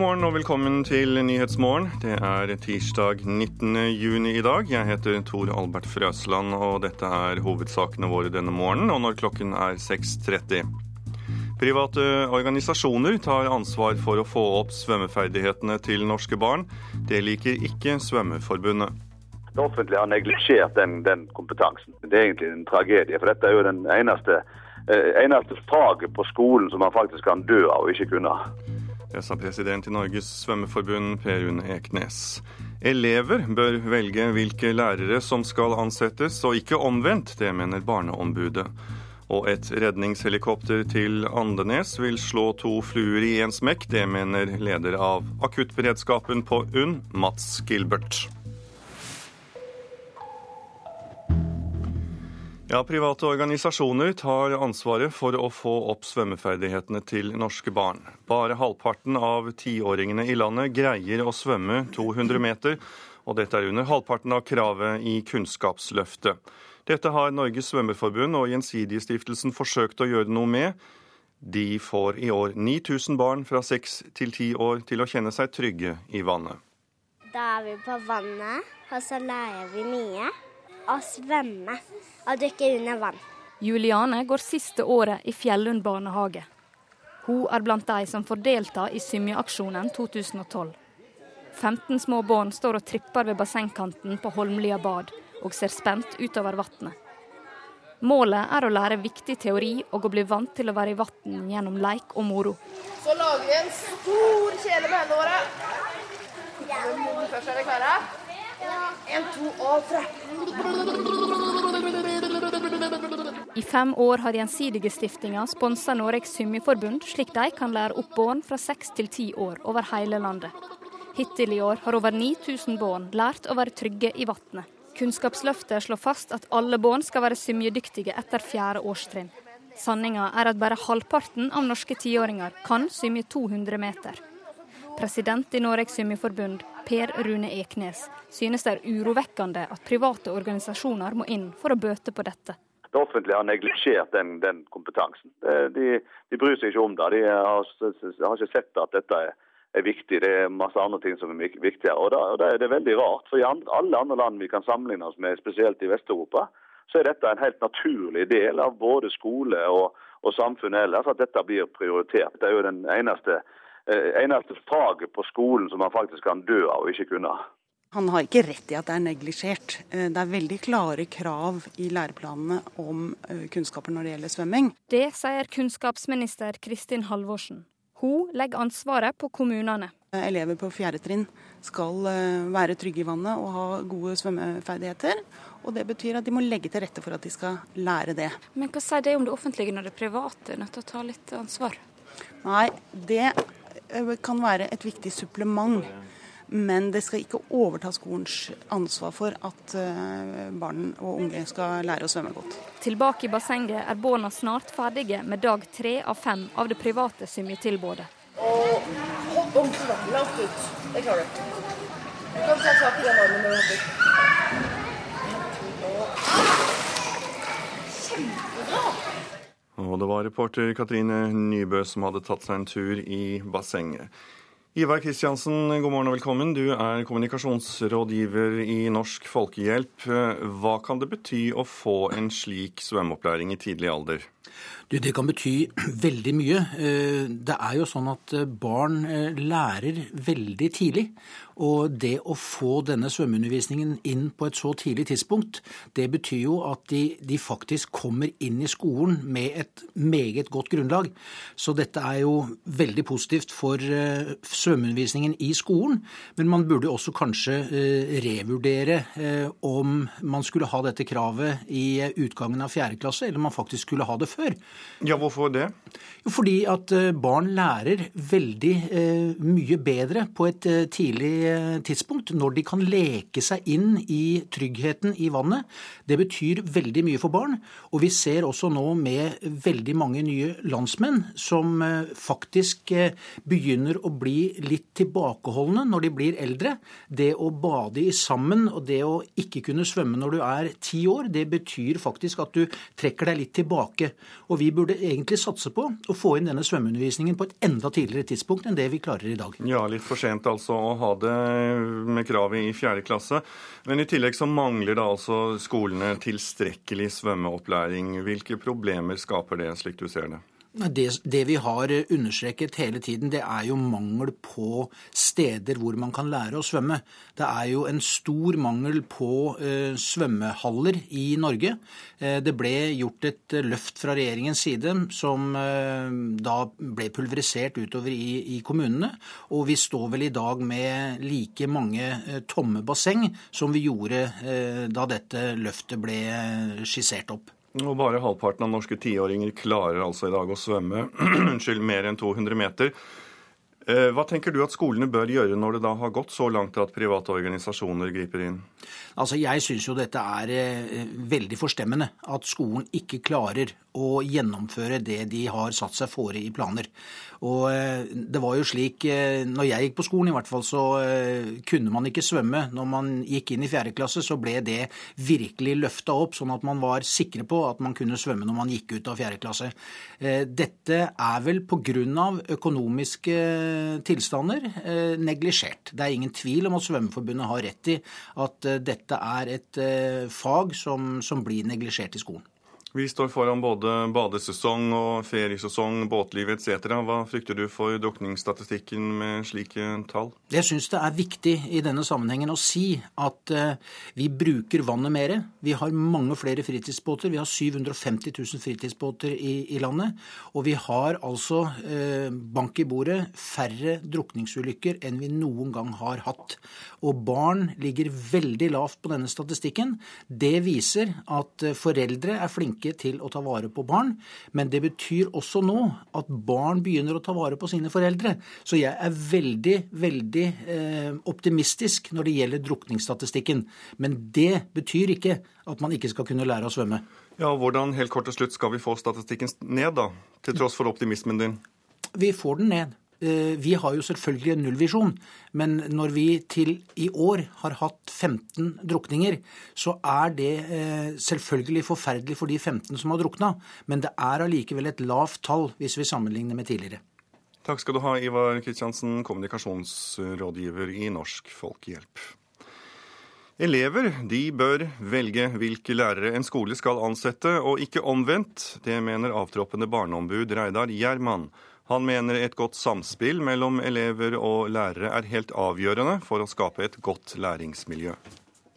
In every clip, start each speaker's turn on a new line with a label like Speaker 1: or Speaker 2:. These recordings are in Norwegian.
Speaker 1: God morgen og velkommen til Nyhetsmorgen. Det er tirsdag 19. juni i dag. Jeg heter Tor Albert Frøsland, og dette er hovedsakene våre denne morgenen, og når klokken er 6.30. Private organisasjoner tar ansvar for å få opp svømmeferdighetene til norske barn. Det liker ikke Svømmeforbundet.
Speaker 2: Det offentlige har neglisjert den, den, kompetansen. Det er egentlig en tragedie. For dette er jo den eneste, eh, eneste faget på skolen som man faktisk kan dø av og ikke kunne.
Speaker 1: Det sa president i Norges svømmeforbund Per Rune Eknes. Elever bør velge hvilke lærere som skal ansettes, og ikke omvendt. Det mener Barneombudet. Og et redningshelikopter til Andenes vil slå to fluer i én smekk. Det mener leder av akuttberedskapen på UNN, Mats Gilbert. Ja, Private organisasjoner tar ansvaret for å få opp svømmeferdighetene til norske barn. Bare halvparten av tiåringene i landet greier å svømme 200 meter, og dette er under halvparten av kravet i Kunnskapsløftet. Dette har Norges svømmeforbund og Gjensidigestiftelsen forsøkt å gjøre noe med. De får i år 9000 barn fra 6 til 10 år til å kjenne seg trygge i vannet.
Speaker 3: Da er vi på vannet, og så lærer vi mye å svømme og dykke under vann.
Speaker 4: Juliane går siste året i Fjellund barnehage. Hun er blant de som får delta i Symjeaksjonen 2012. 15 små barn står og tripper ved bassengkanten på Holmlia bad og ser spent utover vannet. Målet er å lære viktig teori og å bli vant til å være i vann gjennom leik og moro.
Speaker 5: Så lager vi en stor kjele med hendene våre. Først er dere klare? En, to og tre.
Speaker 4: I fem år har Gjensidigestiftinga sponsa Noregs Symjeforbund, slik de kan lære opp barn fra seks til ti år over hele landet. Hittil i år har over 9000 barn lært å være trygge i vannet. Kunnskapsløftet slår fast at alle barn skal være symjedyktige etter fjerde årstrinn. Sanninga er at bare halvparten av norske tiåringer kan symje 200 meter. President i Noregs Symjeforbund, Per Rune Eknes, synes det er urovekkende at private organisasjoner må inn for å bøte på dette.
Speaker 2: Det offentlige har neglisjert den, den kompetansen. De, de, bryr seg ikke om det. De har, har ikke sett at dette er, er, viktig. Det er masse andre ting som er viktigere. Og, da, og da er det veldig rart. For i alle andre land vi kan sammenligne oss med, spesielt i Vest-Europa, så er dette en helt naturlig del av både skole og, og samfunnet ellers, at dette blir prioritert. Det er jo den eneste Eh, eneste faget på skolen som man faktisk kan dø av og ikke kunne.
Speaker 6: Han har ikke rett i at det er neglisjert. Eh, det er veldig klare krav i læreplanene om eh, kunnskaper når det gjelder svømming.
Speaker 4: Det sier kunnskapsminister Kristin Halvorsen. Hun legger ansvaret på kommunene.
Speaker 6: Elever på fjerde trinn skal være trygge i vannet og ha gode svømmeferdigheter. Og det betyr at de må legge til rette for at de skal lære det.
Speaker 4: Men hva sier det om det offentlige når det private er nødt til å ta litt ansvar?
Speaker 6: Nei, det Eh, kan være et viktig supplement. Men det skal ikke overta skolens ansvar for at eh, barn og unge skal lære å svømme godt.
Speaker 4: Tilbake i bassenget er barna snart ferdige med dag tre av fem av det private svømmetilbudet.
Speaker 5: Og hopp ordentlig langt ut. Det klarer du. Du kan ta tak i den armen når du hopper. Kjempebra!
Speaker 1: Og det var reporter Katrine Nybø som hadde tatt seg en tur i bassenget. Ivar Kristiansen, god morgen og velkommen. Du er kommunikasjonsrådgiver i Norsk Folkehjelp. Hva kan det bety å få en slik svømmeopplæring i tidlig alder?
Speaker 7: Du, det kan bety veldig mye. Eh, det er jo sånn at eh, barn eh, lærer veldig tidlig. Og det å få denne svømmeundervisningen inn på et så tidlig tidspunkt, det betyr jo at de, de, faktisk kommer inn i skolen med et meget godt grunnlag. Så dette er jo veldig positivt for uh, svømmeundervisningen i skolen. Men man burde også kanskje uh, revurdere uh, om man skulle ha dette kravet i utgangen av fjerde klasse, eller om man faktisk skulle ha det før.
Speaker 1: Ja, hvorfor det?
Speaker 7: Jo, fordi at barn lærer veldig mye bedre på et tidlig tidspunkt, når de kan leke seg inn i tryggheten i vannet. Det betyr veldig mye for barn. Og vi ser også nå med veldig mange nye landsmenn som eh, faktisk eh, begynner å bli litt tilbakeholdne når de blir eldre. Det å bade i sammen og det å ikke kunne svømme når du er ti år, det betyr faktisk at du trekker deg litt tilbake. Og vi burde egentlig satse på å få inn denne svømmeundervisningen på et enda tidligere tidspunkt enn det vi klarer i dag.
Speaker 1: Ja, litt for sent altså å ha det med kravet i fjerde klasse. Men i tillegg så mangler da altså skolene tilstrekkelig svømmeopplæring. Hvilke problemer skaper det, slik du ser det?
Speaker 7: Det, det, vi har understreket hele tiden, det er jo mangel på steder hvor man kan lære å svømme. Det er jo en stor mangel på eh, svømmehaller i Norge. Eh, det ble gjort et løft fra regjeringens side som eh, da ble pulverisert utover i, i, kommunene. Og vi står vel i dag med like mange eh, tomme basseng som vi gjorde eh, da dette løftet ble eh, skissert opp.
Speaker 1: Og bare halvparten av norske tiåringer klarer altså i dag å svømme unnskyld, mer enn 200 meter. Eh, hva tenker du at skolene bør gjøre når det da har gått så langt at private organisasjoner griper inn?
Speaker 7: Altså, Jeg syns jo dette er eh, veldig forstemmende. At skolen ikke klarer å gjennomføre det de har satt seg fore i planer. Og eh, det var jo slik, eh, når jeg gikk på skolen i hvert fall, så kunne man ikke svømme. Når man gikk inn i fjerde klasse, så ble det virkelig løfta opp, sånn at man var sikre på at man kunne svømme når man gikk ut av fjerde klasse. Dette er vel pga. økonomiske tilstander neglisjert. Det er ingen tvil om at Svømmeforbundet har rett i at dette er et fag som, som blir neglisjert i skolen.
Speaker 1: Vi står foran både badesesong og feriesesong, båtliv etc. Hva frykter du for drukningsstatistikken med slike tall?
Speaker 7: Jeg syns det er viktig i denne sammenhengen å si at uh, vi bruker vannet mer. Vi har mange flere fritidsbåter. Vi har 750 000 fritidsbåter i, i landet. Og vi har altså, eh, bank i bordet, færre drukningsulykker enn vi noen gang har hatt. Og barn ligger veldig lavt på denne statistikken. Det viser at uh, foreldre er flinke flinke til å ta vare på barn. Men det betyr også nå at barn begynner å ta vare på sine foreldre. Så jeg er veldig, veldig eh, optimistisk når det gjelder drukningsstatistikken. Men det betyr ikke at man ikke skal kunne lære å svømme.
Speaker 1: Ja, Hvordan helt kort til slutt skal vi få statistikken ned, da? Til tross for optimismen din?
Speaker 7: Vi får den ned. Eh, vi har jo selvfølgelig en nullvisjon, men når vi til i år har hatt 15 drukninger, så er det eh, selvfølgelig forferdelig for de 15 som har drukna, men det er allikevel et lavt tall hvis vi sammenligner med tidligere.
Speaker 1: Takk skal du ha, Ivar Kristiansen, kommunikasjonsrådgiver i Norsk Folkehjelp. Elever de bør velge hvilke lærere en skole skal ansette, og ikke omvendt. Det mener avtroppende barneombud Reidar Gjerman. Han mener et godt samspill mellom elever og lærere er helt avgjørende for å skape et godt læringsmiljø.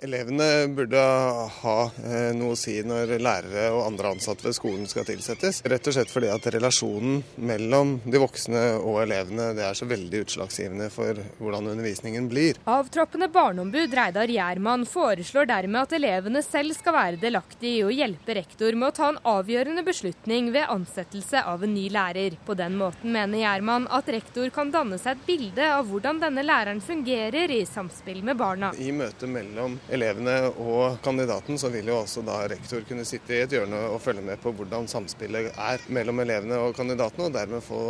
Speaker 8: Elevene burde ha eh, noe å si når lærere og andre ansatte ved skolen skal tilsettes. Rett og slett fordi at relasjonen mellom de voksne og elevene det er så veldig utslagsgivende for hvordan undervisningen blir.
Speaker 9: Avtroppende barneombud Reidar Gjermann foreslår dermed at elevene selv skal være delaktige i å hjelpe rektor med å ta en avgjørende beslutning ved ansettelse av en ny lærer. På den måten mener Gjermann at rektor kan danne seg et bilde av hvordan denne læreren fungerer i samspill med barna.
Speaker 8: I møte mellom elevene og kandidaten, så vil jo også da rektor kunne sitte i et hjørne og følge med på hvordan samspillet er mellom elevene og kandidatene, og dermed få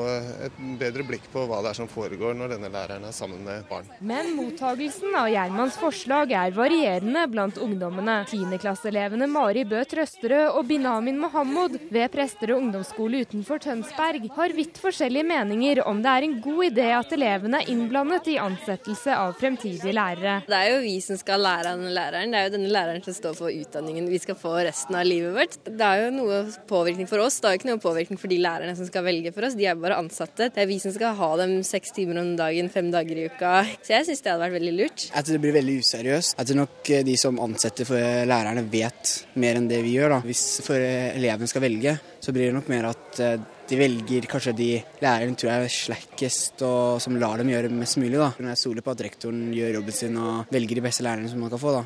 Speaker 8: et bedre blikk på hva det er som foregår når denne læreren er sammen med barn.
Speaker 9: Men mottagelsen av Gjermans forslag er varierende blant ungdommene. Tiendeklasseelevene Mari Bø Trøsterød og Binamin Mohammed ved Presterød ungdomsskole utenfor Tønsberg har vidt forskjellige meninger om det er en god idé at elevene er innblandet i ansettelse av fremtidige lærere.
Speaker 10: Det er jo vi som skal lære denne læreren. Det er jo denne læreren som står for utdanningen vi skal få resten av livet vårt. Det er jo noe påvirkning for oss, det er jo ikke noe påvirkning for de lærerne som skal velge for oss. De er bare ansatte. Det er vi som skal ha dem seks timer om dagen, fem dager i uka. Så jeg syns det hadde vært veldig lurt.
Speaker 11: At det blir veldig useriøst. At nok eh, de som ansetter for lærerne vet mer enn det vi gjør. da. Hvis for elevene skal velge, så blir det nok mer at eh, de velger kanskje de lærerne tror jeg er slackest og som lar dem gjøre mest mulig. da. Jeg stoler på at rektoren gjør jobben sin og velger de beste lærerne som man kan få. da.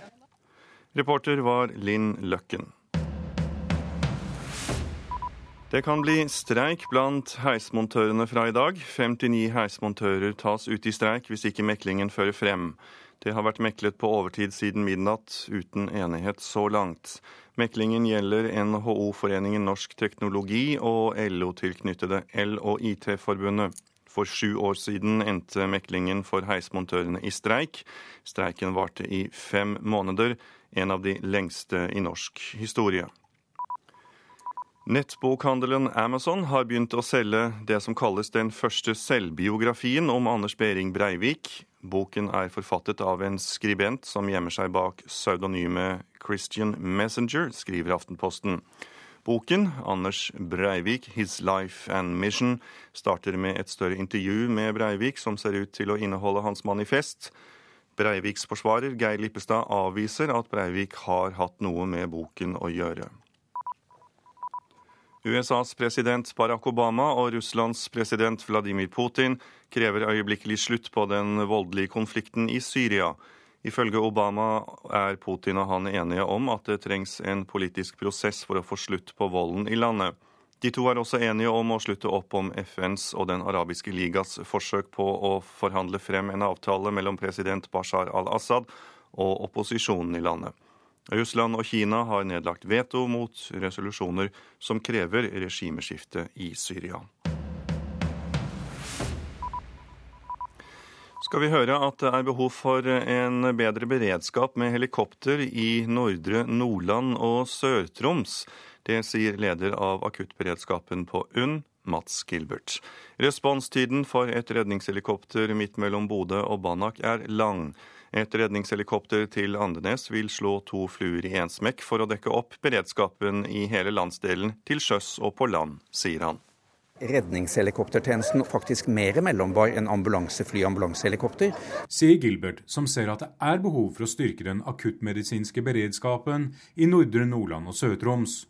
Speaker 1: Reporter var Linn Løkken. Det kan bli streik blant heismontørene fra i dag. 59 heismontører tas ut i streik hvis ikke meklingen fører frem. Det har vært meklet på overtid siden midnatt, uten enighet så langt. Meklingen gjelder NHO-foreningen Norsk Teknologi og LO-tilknyttede L- og IT-forbundet. For sju år siden endte meklingen for heismontørene i streik. Streiken varte i fem måneder, en av de lengste i norsk historie. Nettbokhandelen Amazon har begynt å selge det som kalles den første selvbiografien om Anders Behring Breivik. Boken er forfattet av en skribent som gjemmer seg bak pseudonymet Christian Messenger, skriver Aftenposten. Boken, Anders Breivik, His Life and Mission, starter med et større intervju med Breivik, som ser ut til å inneholde hans manifest. Breiviks forsvarer Geir Lippestad avviser at Breivik har hatt noe med boken å gjøre. USAs president Barack Obama og Russlands president Vladimir Putin krever øyeblikkelig slutt på den voldelige konflikten i Syria. Ifølge Obama er Putin og han enige om at det trengs en politisk prosess for å få slutt på volden i landet. De to er også enige om å slutte opp om FNs og Den arabiske ligas forsøk på å forhandle frem en avtale mellom president Bashar al-Assad og opposisjonen i landet. Russland og Kina har nedlagt veto mot resolusjoner som krever regimeskifte i Syria. Skal vi høre at det er behov for en bedre beredskap med helikopter i Nordre Nordland og Sør-Troms. Det sier leder av akuttberedskapen på UNN, Mats Gilbert. Responstiden for et redningshelikopter midt mellom Bodø og Banak er lang. Et redningshelikopter til Andenes vil slå to fluer i én smekk for å dekke opp beredskapen i hele landsdelen til sjøs og på land, sier han.
Speaker 12: Redningshelikoptertjenesten faktisk mer mellombar enn ambulansefly og ambulansehelikopter.
Speaker 13: Sier Gilbert, som ser at det er behov for å styrke den akuttmedisinske beredskapen i Nordre Nordland og Sør-Troms.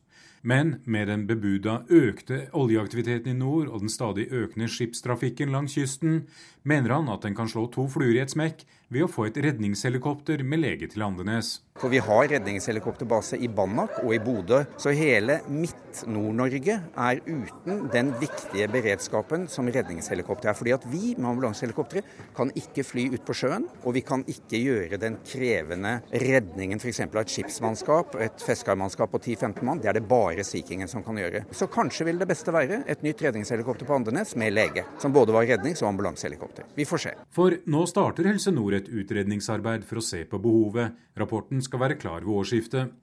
Speaker 13: Men med den bebuda økte oljeaktiviteten i nord og den stadig økende skipstrafikken langs kysten, mener han at den kan slå to fluer i et smekk ved å få et redningshelikopter med lege til Andenes.
Speaker 12: For vi har redningshelikopterbase i Banak og i Bodø, så hele Midt-Nord-Norge er uten den viktige beredskapen som redningshelikopter er. Fordi at vi med ambulansehelikoptre kan ikke fly ut på sjøen, og vi kan ikke gjøre den krevende redningen f.eks. av et skipsmannskap, et feskarmannskap på 10-15 mann. Det er det bare Sea Kingen som kan gjøre. Så kanskje vil det beste være et nytt redningshelikopter på Andenes med lege, som både var rednings- og ambulansehelikopter. Vi får se.
Speaker 13: For nå starter Helse Nord et utredningsarbeid for å se på behovet. Rapporten skal være klar ved årsskiftet.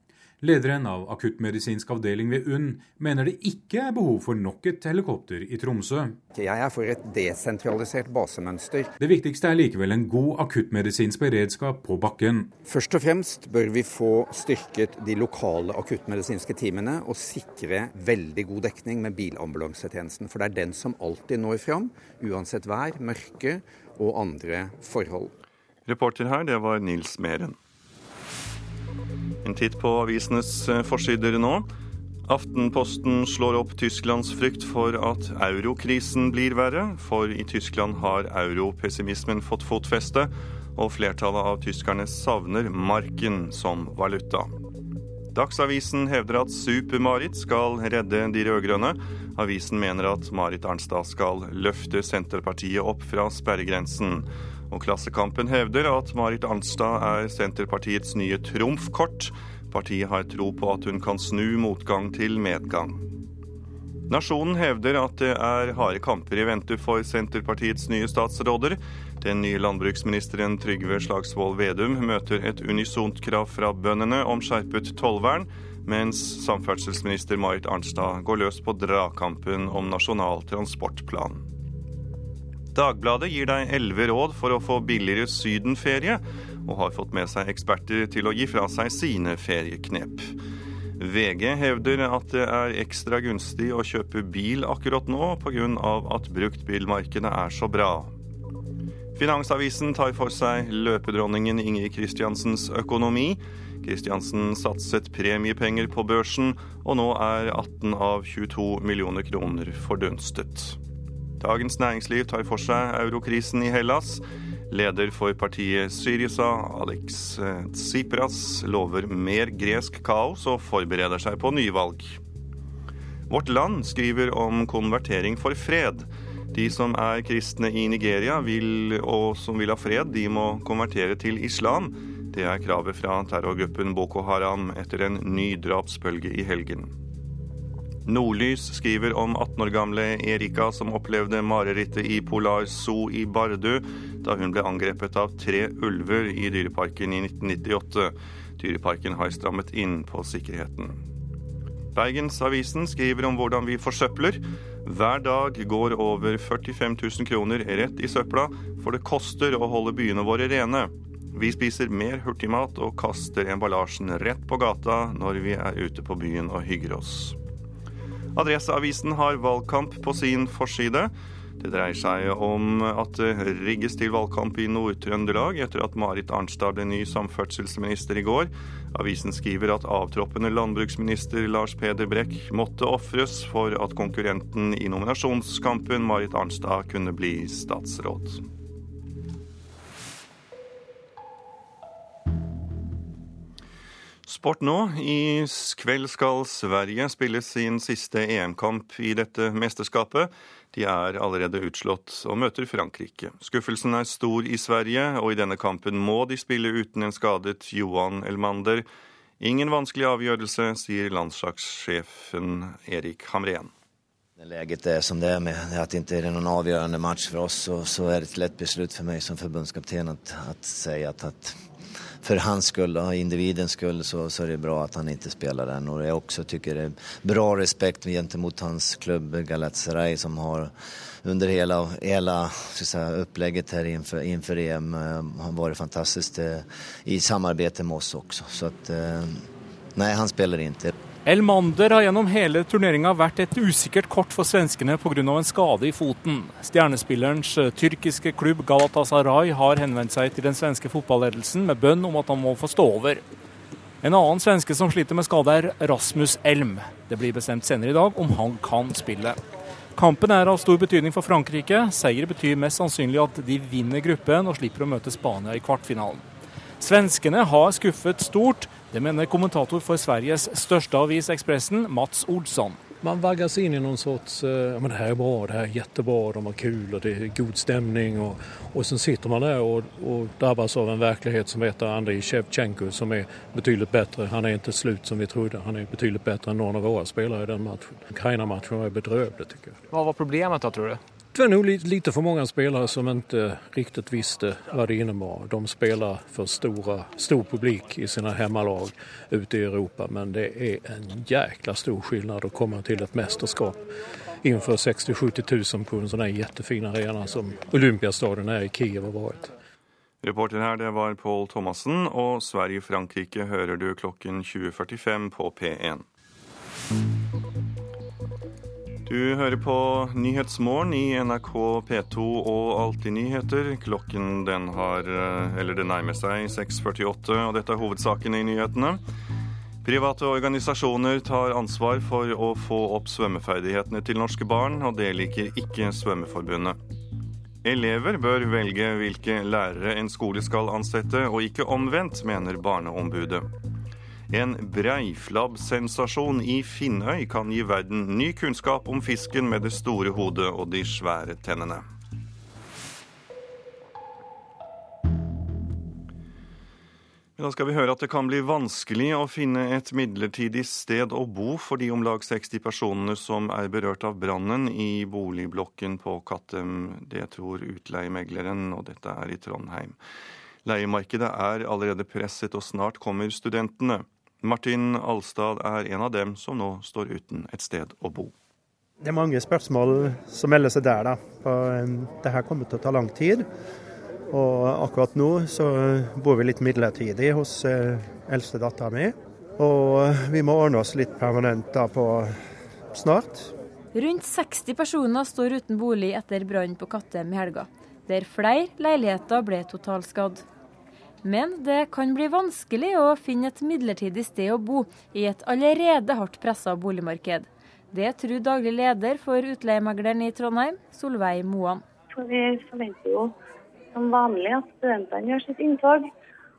Speaker 13: Lederen av akuttmedisinsk avdeling ved UNN mener det ikke er behov for nok et helikopter i Tromsø.
Speaker 12: Jeg er for et desentralisert basemønster.
Speaker 13: Det viktigste er likevel en god akuttmedisinsk beredskap på bakken.
Speaker 12: Først og fremst bør vi få styrket de lokale akuttmedisinske teamene og sikre veldig god dekning med bilambulansetjenesten. For det er den som alltid når fram, uansett vær, mørke og andre forhold.
Speaker 1: Reporter her, det var Nils Meren. En titt på avisenes eh, forsider nå. Aftenposten slår opp Tysklands frykt for at eurokrisen blir verre, for i Tyskland har europessimismen fått fotfeste, og flertallet av tyskerne savner marken som valuta. Dagsavisen hevder at Super-Marit skal redde de rød-grønne. Avisen mener at Marit Arnstad skal løfte Senterpartiet opp fra sperregrensen. Og Klassekampen hevder at Marit Arnstad er Senterpartiets nye trumfkort. Partiet har tro på at hun kan snu motgang til medgang. Nasjonen hevder at det er harde kamper i vente for Senterpartiets nye statsråder. Den nye landbruksministeren Trygve Slagsvold Vedum møter et unisont krav fra bøndene om skjerpet tollvern, mens samferdselsminister Marit Arnstad går løs på dragkampen om Nasjonal transportplan. Dagbladet gir deg elleve råd for å få billigere sydenferie, og har fått med seg eksperter til å gi fra seg sine ferieknep. VG hevder at det er ekstra gunstig å kjøpe bil akkurat nå pga. at bruktbilmarkedet er så bra. Finansavisen tar for seg løpedronningen Ingrid Kristiansens økonomi. Kristiansen satset premiepenger på børsen, og nå er 18 av 22 millioner kroner fordunstet. Dagens Næringsliv tar for seg eurokrisen i Hellas. Leder for partiet Syriza, Alex Tsipras, lover mer gresk kaos og forbereder seg på nyvalg. Vårt Land skriver om konvertering for fred. De som er kristne i Nigeria vil, og som vil ha fred, de må konvertere til islam. Det er kravet fra terrorgruppen Boko Haram etter en ny drapsbølge i helgen. Nordlys skriver om 18 år gamle Erika som opplevde marerittet i Polar Zoo i Bardu da hun ble angrepet av tre ulver i Dyreparken i 1998. Dyreparken har strammet inn på sikkerheten. Bergensavisen skriver om hvordan vi forsøpler. Hver dag går over 45 000 kroner rett i søpla, for det koster å holde byene våre rene. Vi spiser mer hurtigmat og kaster emballasjen rett på gata når vi er ute på byen og hygger oss. Adresseavisen har valgkamp på sin forside. Det dreier seg om at det rigges til valgkamp i Nord-Trøndelag etter at Marit Arnstad ble ny samferdselsminister i går. Avisen skriver at avtroppende landbruksminister Lars Peder Brekk måtte ofres for at konkurrenten i nominasjonskampen, Marit Arnstad, kunne bli statsråd. Sport nå. I kveld skal Sverige spille sin siste EM-kamp i dette mesterskapet. De er allerede utslått og møter Frankrike. Skuffelsen er stor i Sverige, og i denne kampen må de spille uten en skadet Johan Elmander. Ingen vanskelig avgjørelse, sier landslagssjefen Erik Hamren.
Speaker 14: Läget är som det är med att det inte är någon avgörande match för oss så, så är det ett lätt beslut för mig som förbundskapten att, att säga att, att för hans skull och individens skull så, så är det bra att han inte spelar den. Och jag också tycker det är bra respekt gentemot hans klubb Galatasaray som har under hela, hela säga, upplägget här inför, inför EM har varit fantastiskt eh, i samarbete med oss också. Så att, eh, nej, han spelar inte.
Speaker 15: Elmander har gjennom hele turneringa vært et usikkert kort for svenskene pga. en skade i foten. Stjernespillerens eh, tyrkiske klubb Galatasaray har henvendt seg til den svenske fotballedelsen med bønn om at han må få stå over. En annen svenske som sliter med skade, er Rasmus Elm. Det blir bestemt senere i dag om han kan spille. Kampen er av stor betydning for Frankrike. Seier betyr mest sannsynlig at de vinner gruppen og slipper å møte Spania i kvartfinalen. Svenskene har skuffet stort. Det mener kommentator for Sveriges største avis, Ekspressen, Mats Olsson.
Speaker 16: Man vaggas inn i noen sorts, ja men det her er bra, det her er jättebra, de har kul og det er god stemning'. Og, og så sitter man der og, og drabbas av en virkelighet som heter Andrij Sjevtsjenko, som er betydelig bedre. Han er ikke slut som vi trodde, han er betydelig bedre enn noen av våre spillere i den matchen. Ukraina-matchen var bedrövlig tycker jag.
Speaker 15: Vad var problemet da, tror du?
Speaker 16: Det var nog lite för många spelare som inte riktigt visste vad det innebar. De spelar för stora, stor publik i sina hemmalag ute i Europa men det är en jäkla stor skillnad att komma till ett mästerskap inför 60-70 000 på en sån här jättefin arena som Olympiastadion är i Kiev har varit.
Speaker 1: Reporter her det var Pål Thomassen, og Sverige-Frankrike hører du klokken 20.45 på P1. Du hører på Nyhetsmorgen i NRK P2 og Alltid nyheter. Klokken den har, eller det nærmer seg 6.48, og dette er hovedsakene i nyhetene. Private organisasjoner tar ansvar for å få opp svømmeferdighetene til norske barn, og det liker ikke Svømmeforbundet. Elever bør velge hvilke lærere en skole skal ansette, og ikke omvendt, mener Barneombudet. En breiflabb-sensasjon i Finnøy kan gi verden ny kunnskap om fisken med det store hodet og de svære tennene. Da skal vi høre at det kan bli vanskelig å finne et midlertidig sted å bo for de om lag 60 personene som er berørt av brannen i boligblokken på Kattem. Det tror utleiemegleren, og dette er i Trondheim. Leiemarkedet er allerede presset, og snart kommer studentene. Martin Alstad er en av dem som nå står uten et sted å bo.
Speaker 17: Det er mange spørsmål som melder seg der. da. Dette kommer til å ta lang tid. Og akkurat nå så bor vi litt midlertidig hos eldste dattera mi. Og vi må ordne oss litt permanent da på snart.
Speaker 9: Rundt 60 personer står uten bolig etter brannen på Kattem i helga, der flere leiligheter ble totalskadd. Men det kan bli vanskelig å finne et midlertidig sted å bo i et allerede hardt pressa boligmarked. Det tror daglig leder for utleiemegleren i Trondheim, Solveig Moan.
Speaker 18: Vi forventer jo som vanlig at studentene gjør sitt inntog.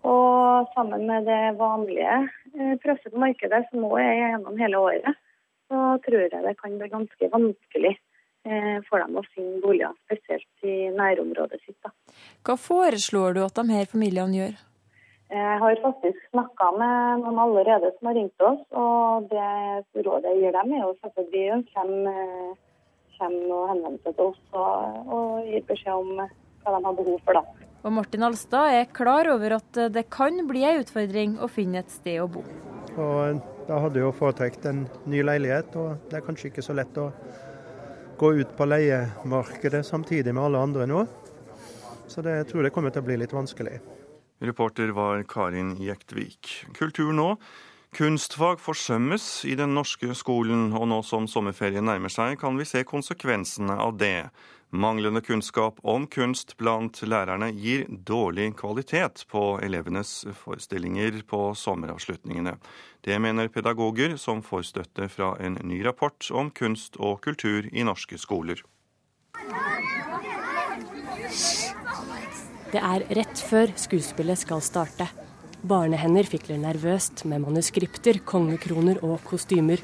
Speaker 18: Og sammen med det vanlige presset på markedet som nå er gjennom hele året, så tror jeg det kan bli ganske vanskelig for dem å finne boliger, spesielt i nærområdet sitt. Da.
Speaker 9: Hva foreslår du at de her familiene gjør?
Speaker 18: Jeg har faktisk snakka med noen allerede som har ringt oss, og det rådet jeg gir dem, er jo selvfølgelig at de kommer, kommer og henvender seg til oss og, og gir beskjed om hva de har behov for. da.
Speaker 9: Og Martin Alstad er klar over at det kan bli ei utfordring å finne et sted å bo.
Speaker 17: Og da hadde jo foretrukket en ny leilighet, og det er kanskje ikke så lett å gå ut på leiemarkedet samtidig med alle andre nå. Så det, jeg tror det kommer til å bli litt vanskelig.
Speaker 1: Reporter var Karin Jektvik. Kultur nå. Kunstfag forsømmes i den norske skolen, og nå som sommerferien nærmer seg, kan vi se konsekvensene av det. Manglende kunnskap om kunst blant lærerne gir dårlig kvalitet på elevenes forestillinger på sommeravslutningene. Det mener pedagoger, som får støtte fra en ny rapport om kunst og kultur i norske skoler.
Speaker 19: Det er rett før skuespillet skal starte. Barnehender fikler nervøst med manuskripter, kongekroner og kostymer.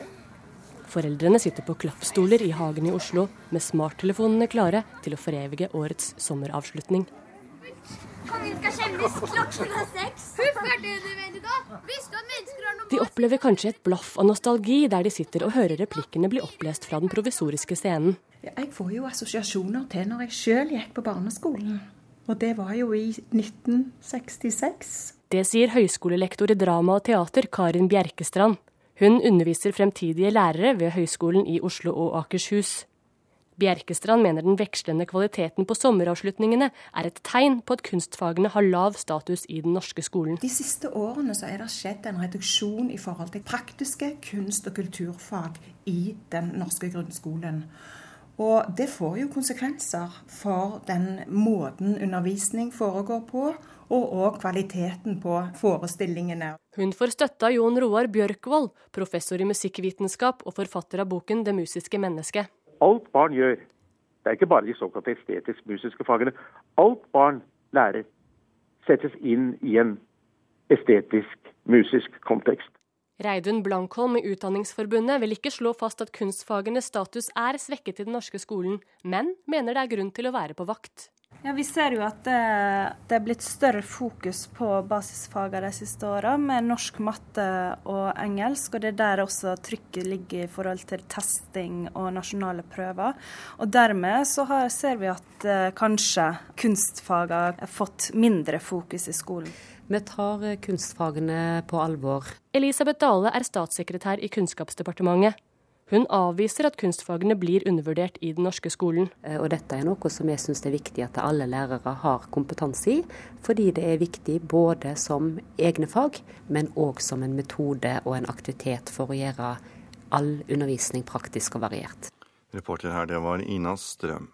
Speaker 19: Foreldrene sitter på klappstoler i hagen i Oslo med smarttelefonene klare til å forevige årets sommeravslutning. De opplever kanskje et blaff av nostalgi der de sitter og hører replikkene bli opplest fra den provisoriske scenen.
Speaker 20: Jeg får jo assosiasjoner til når jeg sjøl gikk på barneskolen. Og det var jo i 1966.
Speaker 19: Det sier høyskolelektor i drama og teater Karin Bjerkestrand. Hun underviser fremtidige lærere ved Høgskolen i Oslo og Akershus. Bjerkestrand mener den vekslende kvaliteten på sommeravslutningene er et tegn på at kunstfagene har lav status i den norske skolen.
Speaker 20: De siste årene så er det skjedd en reduksjon i forhold til praktiske kunst- og kulturfag i den norske grunnskolen. Og det får jo konsekvenser for den måten undervisning foregår på, og òg kvaliteten på forestillingene.
Speaker 19: Hun får støtte av Jon Roar Bjørkvold, professor i musikkvitenskap og forfatter av boken 'Det musiske mennesket'.
Speaker 14: Alt barn gjør, det er ikke bare de såkalte estetisk-musiske fagene, alt barn lærer, settes inn i en estetisk-musisk kontekst.
Speaker 19: Reidun Blankholm i Utdanningsforbundet vil ikke slå fast at kunstfagenes status er svekket i den norske skolen, men mener det er grunn til å være på vakt.
Speaker 21: Ja, Vi ser jo at det, det er blitt større fokus på basisfagene de siste åra, med norsk, matte og engelsk. Og det er der også trykket ligger i forhold til testing og nasjonale prøver. Og dermed så har, ser vi at eh, kanskje kunstfagene har fått mindre fokus i skolen.
Speaker 22: Vi tar kunstfagene på alvor.
Speaker 19: Elisabeth Dale er statssekretær i Kunnskapsdepartementet. Hun avviser at kunstfagene blir undervurdert i den norske skolen.
Speaker 22: Og dette er noe som jeg syns er viktig at alle lærere har kompetanse i, fordi det er viktig både som egne fag, men òg som en metode og en aktivitet for å gjøre all undervisning praktisk og variert.
Speaker 1: Reporter her, det var Ina Strøm.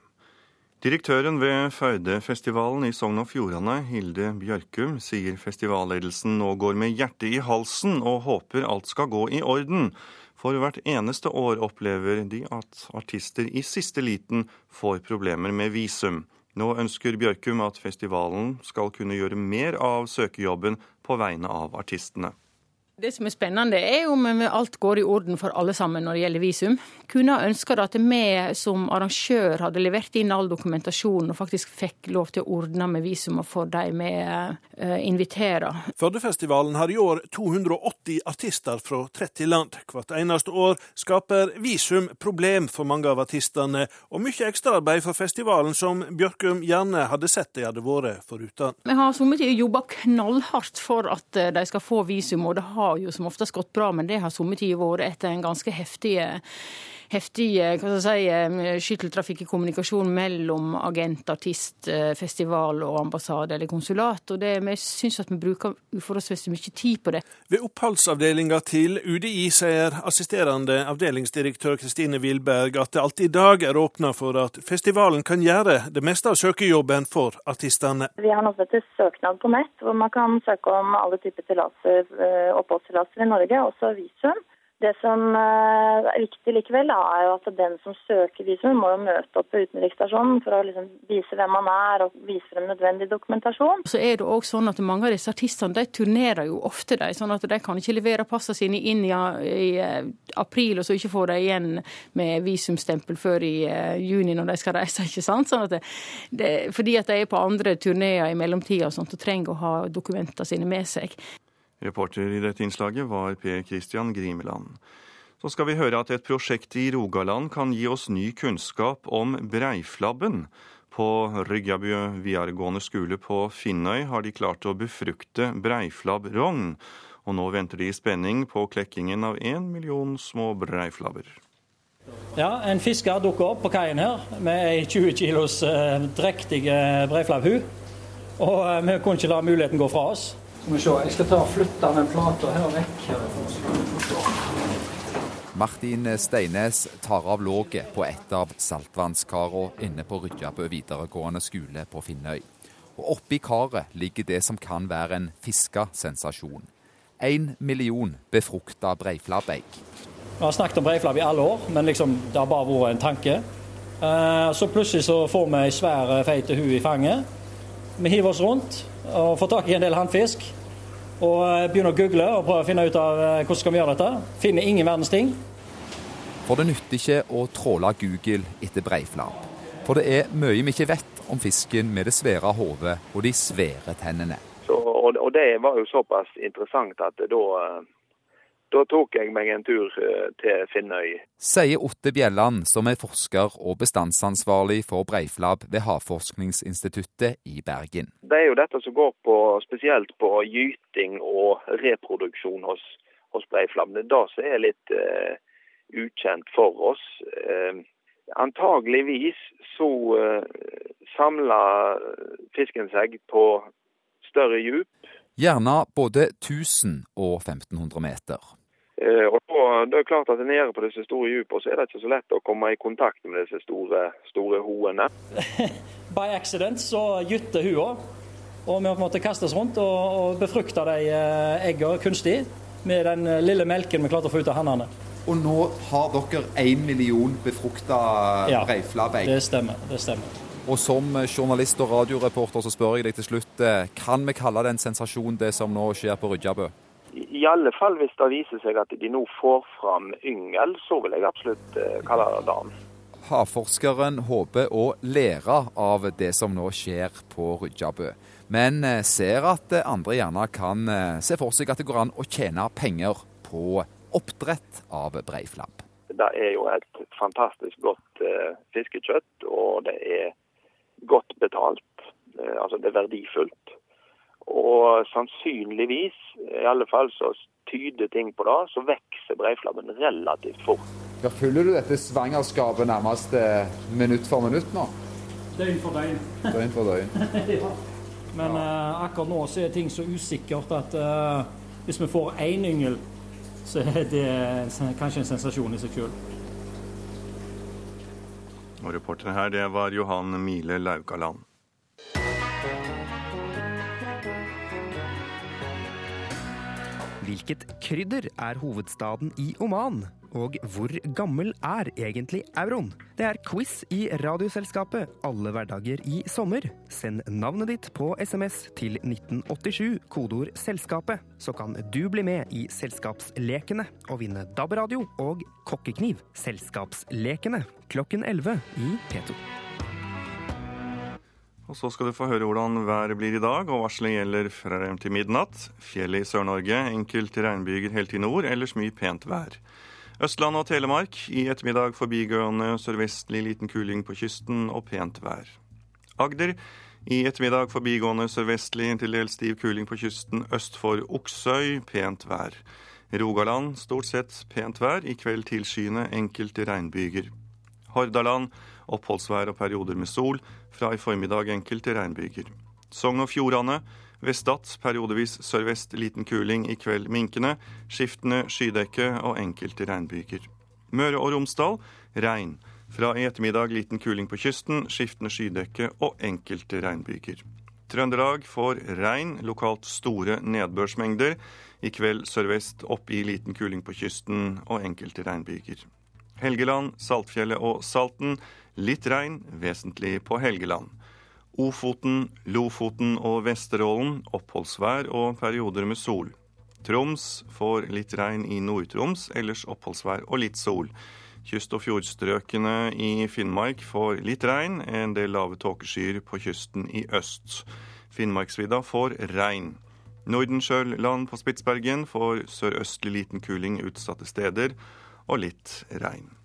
Speaker 1: Direktøren ved Førdefestivalen i Sogn og Fjordane, Hilde Bjørkum, sier festivalledelsen nå går med hjertet i halsen og håper alt skal gå i orden. For hvert eneste år opplever de at artister i siste liten får problemer med visum. Nå ønsker Bjørkum at festivalen skal kunne gjøre mer av søkejobben på vegne av artistene.
Speaker 23: Det som er spennende, er om alt går i orden for alle sammen når det gjelder visum. Kunne ha ønska at vi som arrangør hadde levert inn all dokumentasjon og faktisk fikk lov til å ordne med visum for de vi uh, inviterer.
Speaker 24: Førdefestivalen har i år 280 artister fra 30 land. Hvert eneste år skaper visum problem for mange av artistene, og mye ekstraarbeid for festivalen som Bjørkum gjerne hadde sett de hadde vært foruten.
Speaker 23: Vi har somme tider jobba knallhardt for at de skal få visum, og det har har jo som oftest gått bra, men det har somme tider vært etter en ganske heftige heftig hva skal jeg si, skytteltrafikk i kommunikasjon mellom agent, artist, festival og ambassade eller konsulat. og det, Vi syns at vi bruker uforholdsmessig mye tid på det.
Speaker 24: Ved oppholdsavdelinga til UDI sier assisterende avdelingsdirektør Kristine Wilberg at det alltid i dag er åpna for at festivalen kan gjøre det meste av søkejobben for artistene.
Speaker 18: Vi har nå en søknad på nett hvor man kan søke om alle typer oppholdstillatelser i Norge, også visum. Det som er viktig likevel, er jo at den som søker visum, må jo møte opp på utenriksstasjonen for å liksom vise hvem man er og vise frem nødvendig dokumentasjon.
Speaker 23: Så er det også sånn at Mange av disse artistene de turnerer jo ofte, de, sånn at de kan ikke levere passene sine inn i, i april, og så ikke få de igjen med visumstempel før i juni når de skal reise. ikke sant? Sånn at det, det, fordi at de er på andre turneer i mellomtida og og trenger å ha dokumentene sine med seg.
Speaker 1: Reporter i dette innslaget var Per Christian Grimeland. Så skal vi høre at et prosjekt i Rogaland kan gi oss ny kunnskap om breiflabben. På Ryggabø videregående skole på Finnøy har de klart å befrukte breiflabbrogn. Og nå venter de i spenning på klekkingen av én million små breiflabber.
Speaker 25: Ja, En fisker dukker opp på kaien her med ei 20 kilos eh, drektig breiflabbhu. Og eh, vi kunne ikke la muligheten gå fra oss. Skal vi se, Jeg skal ta og flytte den plata her vekk.
Speaker 26: Martin Steines tar av låget på et av saltvannskarene inne på Rydjabø videregående skole på Finnøy. Og oppi karet ligger det som kan være en fiskesensasjon. Én million befrukta breiflabbegg.
Speaker 25: Vi har snakket om breiflabb i alle år, men liksom, det har bare vært en tanke. Eh, så plutselig så får vi ei svær, feit hu i fanget. Vi hiver oss rundt og får tak i en del handfisk. Og eh, begynner å google og prøve å finne ut av eh, hvordan skal vi gjøre dette. Finner ingen verdens ting.
Speaker 26: For det nytter ikke å tråle Google etter breiflabb. For det er mye vi ikke vet om fisken med det svære hodet og de svære tennene.
Speaker 27: Så, og, og, det var jo såpass interessant at da da tok jeg meg en tur eh, til Finnøy.
Speaker 26: Sier Otte Bjelland, som er forsker og bestandsansvarlig for Breiflab ved Havforskningsinstituttet i Bergen.
Speaker 27: Det er jo dette som går på, spesielt på gyting og reproduksjon hos, hos breiflabb. Det er det som er litt uh, ukjent for oss. Uh, antageligvis så uh, samler fisken seg på større djup.
Speaker 26: Gjerne både 1000 og 1500 meter.
Speaker 27: Eh, og da, det er klart at Nede på disse store dypene så er det ikke så lett å komme i kontakt med disse store, store hoene.
Speaker 25: By accident så gytter hua, og vi har på en måte kastet oss rundt og, og befrukta de eh, eggene kunstig med den eh, lille melken vi klarte å få ut av hannene.
Speaker 26: Og nå har dere én million befrukta ja, breiflabbegg?
Speaker 25: Det stemmer. det stemmer.
Speaker 26: Og som journalist og radioreporter så spør jeg deg til slutt, kan vi kalle det en sensasjon det som nå skjer på Rydjabø?
Speaker 27: I alle fall hvis det viser seg at de nå får fram yngel, så vil jeg absolutt eh, kalle det dagen.
Speaker 26: Havforskeren håper å lære av det som nå skjer på Rydjabø, men eh, ser at andre gjerne kan eh, se for seg at det går an å tjene penger på oppdrett av breiflabb.
Speaker 27: Det er jo et fantastisk godt fiskekjøtt, og det er godt betalt. altså det er verdifullt. Og sannsynligvis, i alle fall så tyder ting på det, så vokser breiflabben relativt fort.
Speaker 26: Ja, følger du dette svangerskapet nærmest eh, minutt for minutt nå?
Speaker 25: Døgn for døgn.
Speaker 26: Døgn for døgn.
Speaker 25: ja. Men ja. uh, akkurat nå så er ting så usikkert at eh, hvis vi får én yngel, så er det kanskje en sensasjon i seg sjøl.
Speaker 1: Og reporter her, det var Johan Mile Laukaland.
Speaker 28: Hvilket krydder er hovedstaden i Oman? Og hvor gammel er egentlig euroen? Det er quiz i Radioselskapet alle hverdager i sommer. Send navnet ditt på SMS til 1987, kodeord 'Selskapet', så kan du bli med i Selskapslekene og vinne DAB-radio og kokkekniv. Selskapslekene klokken 11 i P2.
Speaker 1: Og så skal du få høre hvordan været blir i dag, og varselet gjelder frem til midnatt. Fjellet i Sør-Norge, enkelte regnbyger helt i nord, ellers mye pent vær. Østland og Telemark i ettermiddag forbigående sørvestlig liten kuling på kysten og pent vær. Agder i ettermiddag forbigående sørvestlig til dels stiv kuling på kysten øst for Oksøy, pent vær. Rogaland stort sett pent vær, i kveld tilskyende enkelte regnbyger. Hordaland oppholdsvær og perioder med sol, fra i formiddag enkelte regnbyger. Sogn og Fjordane ved Stad periodevis sørvest liten kuling, i kveld minkende, skiftende skydekke og enkelte regnbyger. Møre og Romsdal regn. Fra i ettermiddag liten kuling på kysten, skiftende skydekke og enkelte regnbyger. Trøndelag får regn, lokalt store nedbørsmengder. I kveld sørvest opp i liten kuling på kysten og enkelte regnbyger. Helgeland, Saltfjellet og Salten Litt regn, vesentlig på Helgeland. Ofoten, Lofoten og Vesterålen oppholdsvær og perioder med sol. Troms får litt regn i Nord-Troms, ellers oppholdsvær og litt sol. Kyst- og fjordstrøkene i Finnmark får litt regn, en del lave tåkeskyer på kysten i øst. Finnmarksvidda får regn. Nordensjøland på Spitsbergen får sørøstlig liten kuling utsatte steder og litt regn.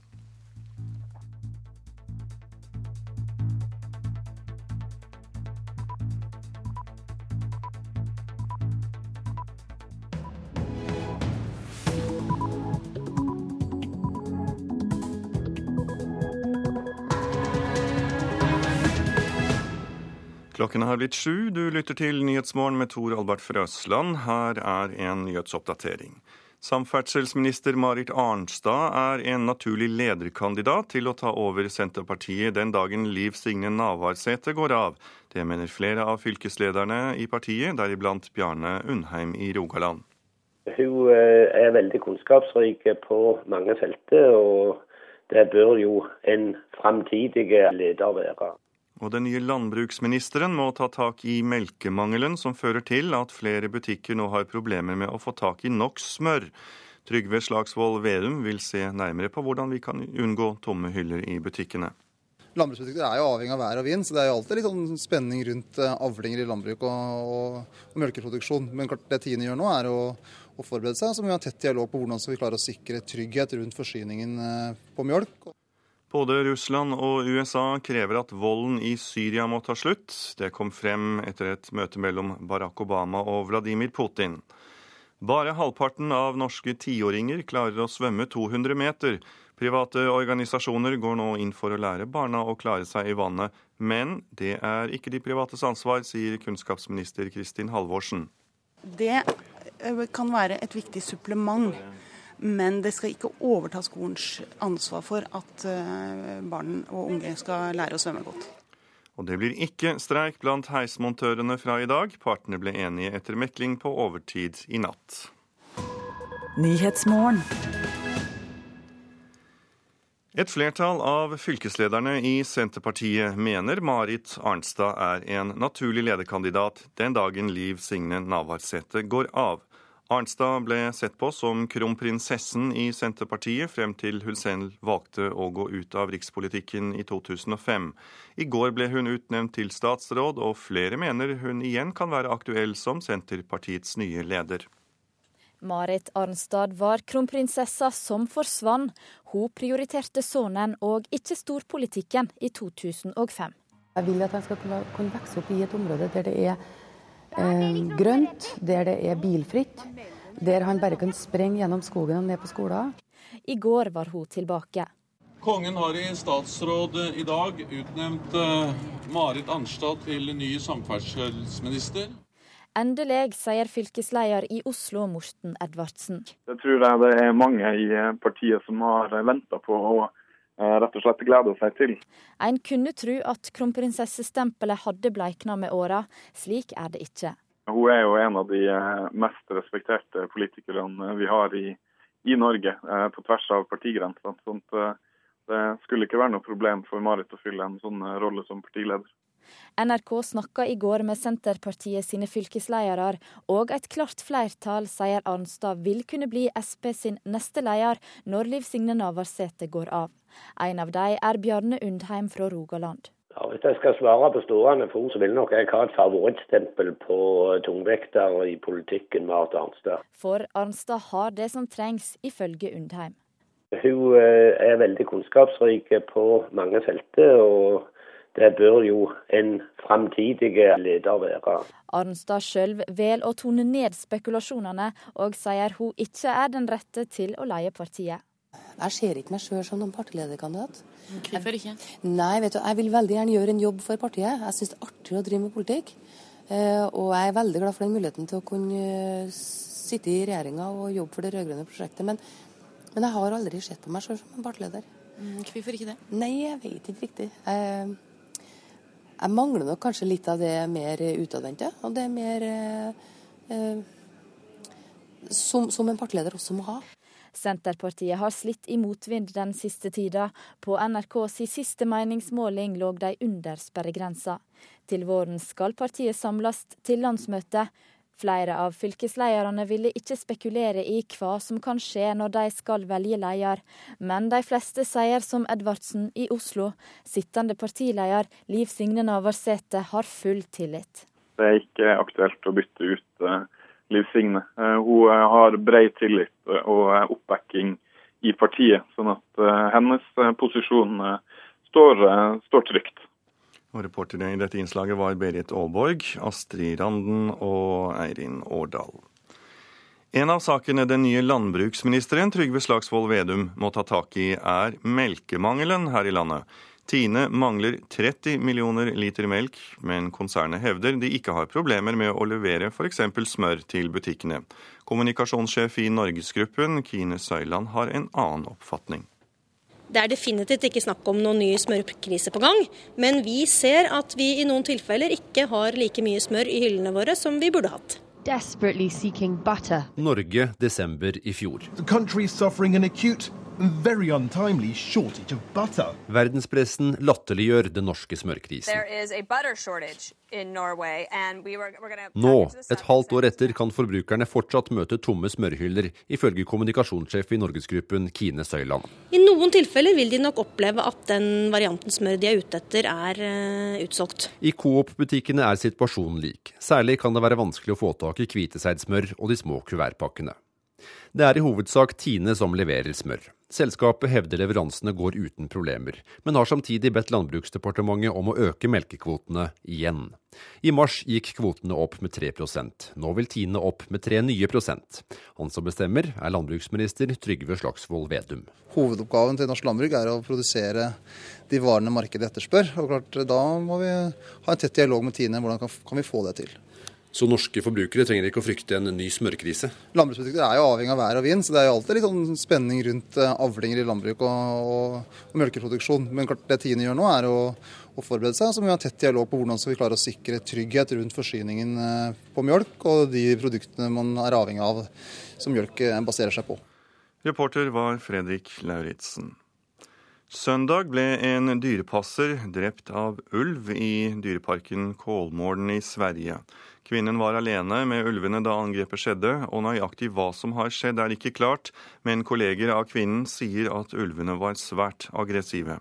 Speaker 1: Klokken har blitt sju. Du lytter til Nyhetsmorgen med Tor Albert Frøsland. Her er en nyhetsoppdatering. Samferdselsminister Marit Arnstad er en naturlig lederkandidat til å ta over Senterpartiet den dagen Liv Signe Navarsete går av. Det mener flere av fylkeslederne i partiet, deriblant Bjarne Undheim i Rogaland.
Speaker 29: Hun eh, er veldig kunnskapsrik på mange felter, og det bør jo en framtidig leder være.
Speaker 1: Og den nye landbruksministeren må ta tak i melkemangelen, som fører til at flere butikker nå har problemer med å få tak i nok smør. Trygve Slagsvold Vedum vil se nærmere på hvordan vi kan unngå tomme hyller i butikkene.
Speaker 30: Landbruksbutikker er jo avhengig av vær og vind, så det er jo alltid litt sånn spenning rundt eh, avlinger i landbruk og, og, og melkeproduksjon. Men klart det Tine gjør nå, er å, å forberede seg. Så må vi ha tett dialog på hvordan vi klare å sikre trygghet rundt forsyningen eh, på mjølk.
Speaker 1: Både Russland og USA krever at volden i Syria må ta slutt. Det kom frem etter et møte mellom Barack Obama og Vladimir Putin. Bare halvparten av norske tiåringer klarer å svømme 200 meter. Private organisasjoner går nå inn for å lære barna å klare seg i vannet, men det er ikke de privates ansvar, sier kunnskapsminister Kristin Halvorsen.
Speaker 31: Det kan være et viktig supplement men det skal ikke overta skolens ansvar for at eh, barn og unge skal lære å svømme godt.
Speaker 1: Og det blir ikke streik blant heismontørene fra i dag. Partene ble enige etter mekling på overtid i natt. Et flertall av fylkeslederne i Senterpartiet mener Marit Arnstad er en naturlig lederkandidat den dagen Liv Signe Navarsete går av. Arnstad ble sett på som kronprinsessen i Senterpartiet frem til hun selv valgte å gå ut av rikspolitikken i 2005. I går ble hun utnevnt til statsråd, og flere mener hun igjen kan være aktuell som Senterpartiets nye leder.
Speaker 32: Marit Arnstad var kronprinsessa som forsvant. Hun prioriterte sønnen og ikke storpolitikken i 2005.
Speaker 21: Jeg vil at han skal kunne vokse opp i et område der det er grønt, der det er bilfritt, der han bare kan sprenge gjennom skogen og ned på skolen.
Speaker 32: I går var hun tilbake.
Speaker 33: Kongen har i statsråd i dag utnevnt uh, Marit Arnstad til ny samferdselsminister.
Speaker 32: Endelig, sier fylkesleder i Oslo, Morten Edvardsen.
Speaker 34: Jeg tror det er mange i partiet som har venta på Eh, rett og slett gleder seg til.
Speaker 32: En kunne tro at kronprinsessestempelet hadde bleikna med åra. Slik er det ikke.
Speaker 34: Hun er jo en av de eh, mest respekterte politikerne vi har i, i Norge, eh, på tvers av partigrensene. Sånn det skulle ikke være noe problem for Marit å fylle en sånn rolle som partileder.
Speaker 32: NRK snakka i går med Senterpartiet sine fylkesledere, og et klart flertall sier Arnstad vil kunne bli Sp sin neste leder når Liv Signe Navarsete går av. En av dem er Bjarne Undheim fra Rogaland.
Speaker 29: Ja, hvis jeg skal svare på stående fot, så vil nok jeg ha et favorittstempel på tungvekter i politikken, Marit Arnstad.
Speaker 32: For Arnstad har det som trengs, ifølge Undheim.
Speaker 29: Hun eh, er veldig kunnskapsrik på mange felter, og det bør jo en framtidig leder være.
Speaker 32: Arnstad sjøl velger å tone ned spekulasjonene, og sier hun ikke er den rette til å leie partiet.
Speaker 21: Jeg ser ikke meg sjøl som noen partilederkandidat.
Speaker 32: Hvorfor ikke?
Speaker 21: Nei, vet du, Jeg vil veldig gjerne gjøre en jobb for partiet. Jeg syns det er artig å drive med politikk. Eh, og jeg er veldig glad for den muligheten til å kunne eh, sitte i regjeringa og jobbe for det rød-grønne prosjektet. Men, men, jeg har aldri sett på meg sjøl som en partileder.
Speaker 32: Mm, hvorfor ikke det?
Speaker 21: Nei, jeg vet ikke riktig. Jeg, jeg mangler nok kanskje litt av det mer utadvendte. Og det er mer eh, eh, som, som en partileder også må ha.
Speaker 32: Senterpartiet har slitt i motvind den siste tida. På NRKs siste meningsmåling lå de under sperregrensa. Til våren skal partiet samles til landsmøte. Flere av fylkeslederne ville ikke spekulere i hva som kan skje når de skal velge leder, men de fleste sier som Edvardsen i Oslo. Sittende partileder Liv Signe Navarsete har full tillit.
Speaker 34: Det er ikke aktuelt å bytte ut uh Liv Signe. Eh, hun eh, har bred tillit og oppbacking i partiet, sånn at eh, hennes posisjon står, står trygt.
Speaker 1: Og Reportere i dette innslaget var Berit Aalborg, Astrid Randen og Eirin Årdal. En av sakene den nye landbruksministeren Trygve Slagsvold Vedum må ta tak i, er melkemangelen her i landet. Tine mangler 30 millioner liter melk, men konsernet hevder de ikke har problemer med å levere f.eks. smør til butikkene. Kommunikasjonssjef i Norgesgruppen, Kine Søyland, har en annen oppfatning.
Speaker 35: Det er definitivt ikke snakk om noen ny smørkrise på gang, men vi ser at vi i noen tilfeller ikke har like mye smør i hyllene våre som vi burde hatt.
Speaker 36: Norge, desember i fjor. Verdenspressen latterliggjør den norske smørkrisen. Nå, et halvt år etter, kan forbrukerne fortsatt møte tomme smørhyller, ifølge kommunikasjonssjef i Norgesgruppen Kine Søyland.
Speaker 35: I noen tilfeller vil de nok oppleve at den varianten smør de er ute etter, er uh, utsolgt.
Speaker 36: I Coop-butikkene er situasjonen lik. Særlig kan det være vanskelig å få tak i hviteseidsmør og de små kuvertpakkene. Det er i hovedsak Tine som leverer smør. Selskapet hevder leveransene går uten problemer, men har samtidig bedt Landbruksdepartementet om å øke melkekvotene igjen. I mars gikk kvotene opp med 3% Nå vil Tine opp med 3 nye prosent. Han som bestemmer, er landbruksminister Trygve Slagsvold Vedum.
Speaker 30: Hovedoppgaven til norsk landbruk er å produsere de varene markedet etterspør. og klart, Da må vi ha en tett dialog med Tine. Hvordan kan vi få det til?
Speaker 36: Så norske forbrukere trenger ikke å frykte en ny smørkrise?
Speaker 30: Landbruksprodukter er jo avhengig av vær og vind, så det er jo alltid litt sånn spenning rundt eh, avlinger i landbruk og, og, og melkeproduksjon. Men klart det Tine gjør nå, er å, å forberede seg. Så må vi ha tett dialog på hvordan vi klarer å sikre trygghet rundt forsyningen eh, på mjølk og de produktene man er avhengig av som mjølk eh, baserer seg på.
Speaker 1: Reporter var Fredrik Lauritzen. Søndag ble en dyrepasser drept av ulv i dyreparken Kolmården i Sverige. Kvinnen var alene med ulvene da angrepet skjedde, og nøyaktig hva som har skjedd er ikke klart, men kolleger av kvinnen sier at ulvene var svært aggressive.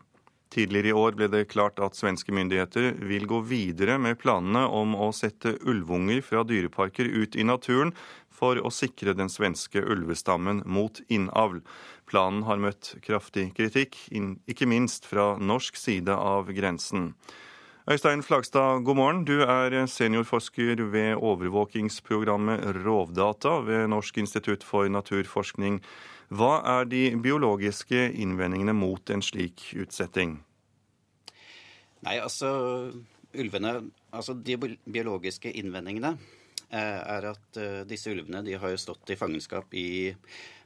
Speaker 1: Tidligere i år ble det klart at svenske myndigheter vil gå videre med planene om å sette ulvunger fra dyreparker ut i naturen for å sikre den svenske ulvestammen mot innavl. Planen har møtt kraftig kritikk, ikke minst fra norsk side av grensen. Øystein Flagstad, god morgen. Du er seniorforsker ved overvåkingsprogrammet Rovdata ved Norsk institutt for naturforskning. Hva er de biologiske innvendingene mot en slik utsetting?
Speaker 37: Nei, altså ulvene Altså de biologiske innvendingene eh, er at eh, disse ulvene de har stått i fangenskap i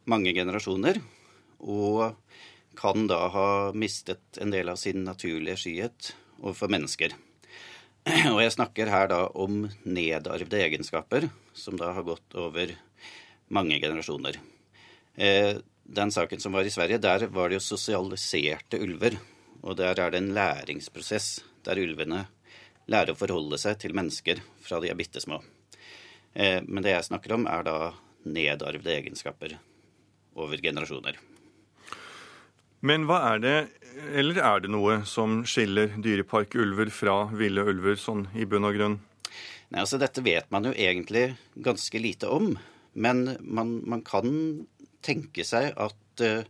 Speaker 37: mange generasjoner. Og kan da ha mistet en del av sin naturlige skyhet overfor mennesker. Og jeg snakker her da om nedarvede egenskaper som da har gått over mange generasjoner. Eh, den saken som var i Sverige, der var det jo sosialiserte ulver. Og der er det en læringsprosess der ulvene lærer å forholde seg til mennesker fra de er bitte små. Eh, men det jeg snakker om, er da nedarvede egenskaper over generasjoner.
Speaker 1: Men hva er det eller er det noe som skiller dyreparkulver fra ville ulver, sånn i bunn og grunn?
Speaker 37: Nei, altså Dette vet man jo egentlig ganske lite om. Men man, man kan tenke seg at uh,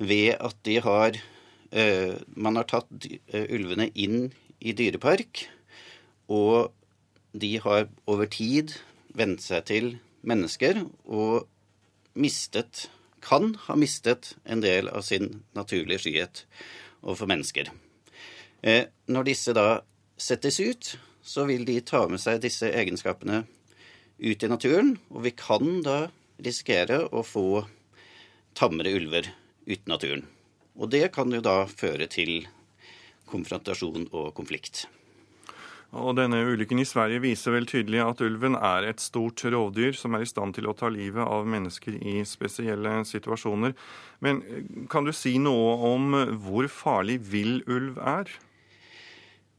Speaker 37: ved at de har uh, Man har tatt uh, ulvene inn i dyrepark, og de har over tid vent seg til mennesker og mistet kan ha mistet en del av sin naturlige skyhet overfor mennesker. Eh, når disse da settes ut, så vil de ta med seg disse egenskapene ut i naturen, og vi kan da risikere å få tammere ulver ut i naturen. Og det kan jo da føre til konfrontasjon og konflikt.
Speaker 1: Og denne ulykken i Sverige viser vel tydelig at ulven er et stort rovdyr som er i stand til å ta livet av mennesker i spesielle situasjoner. Men eh, kan du si noe om hvor farlig vill ulv er?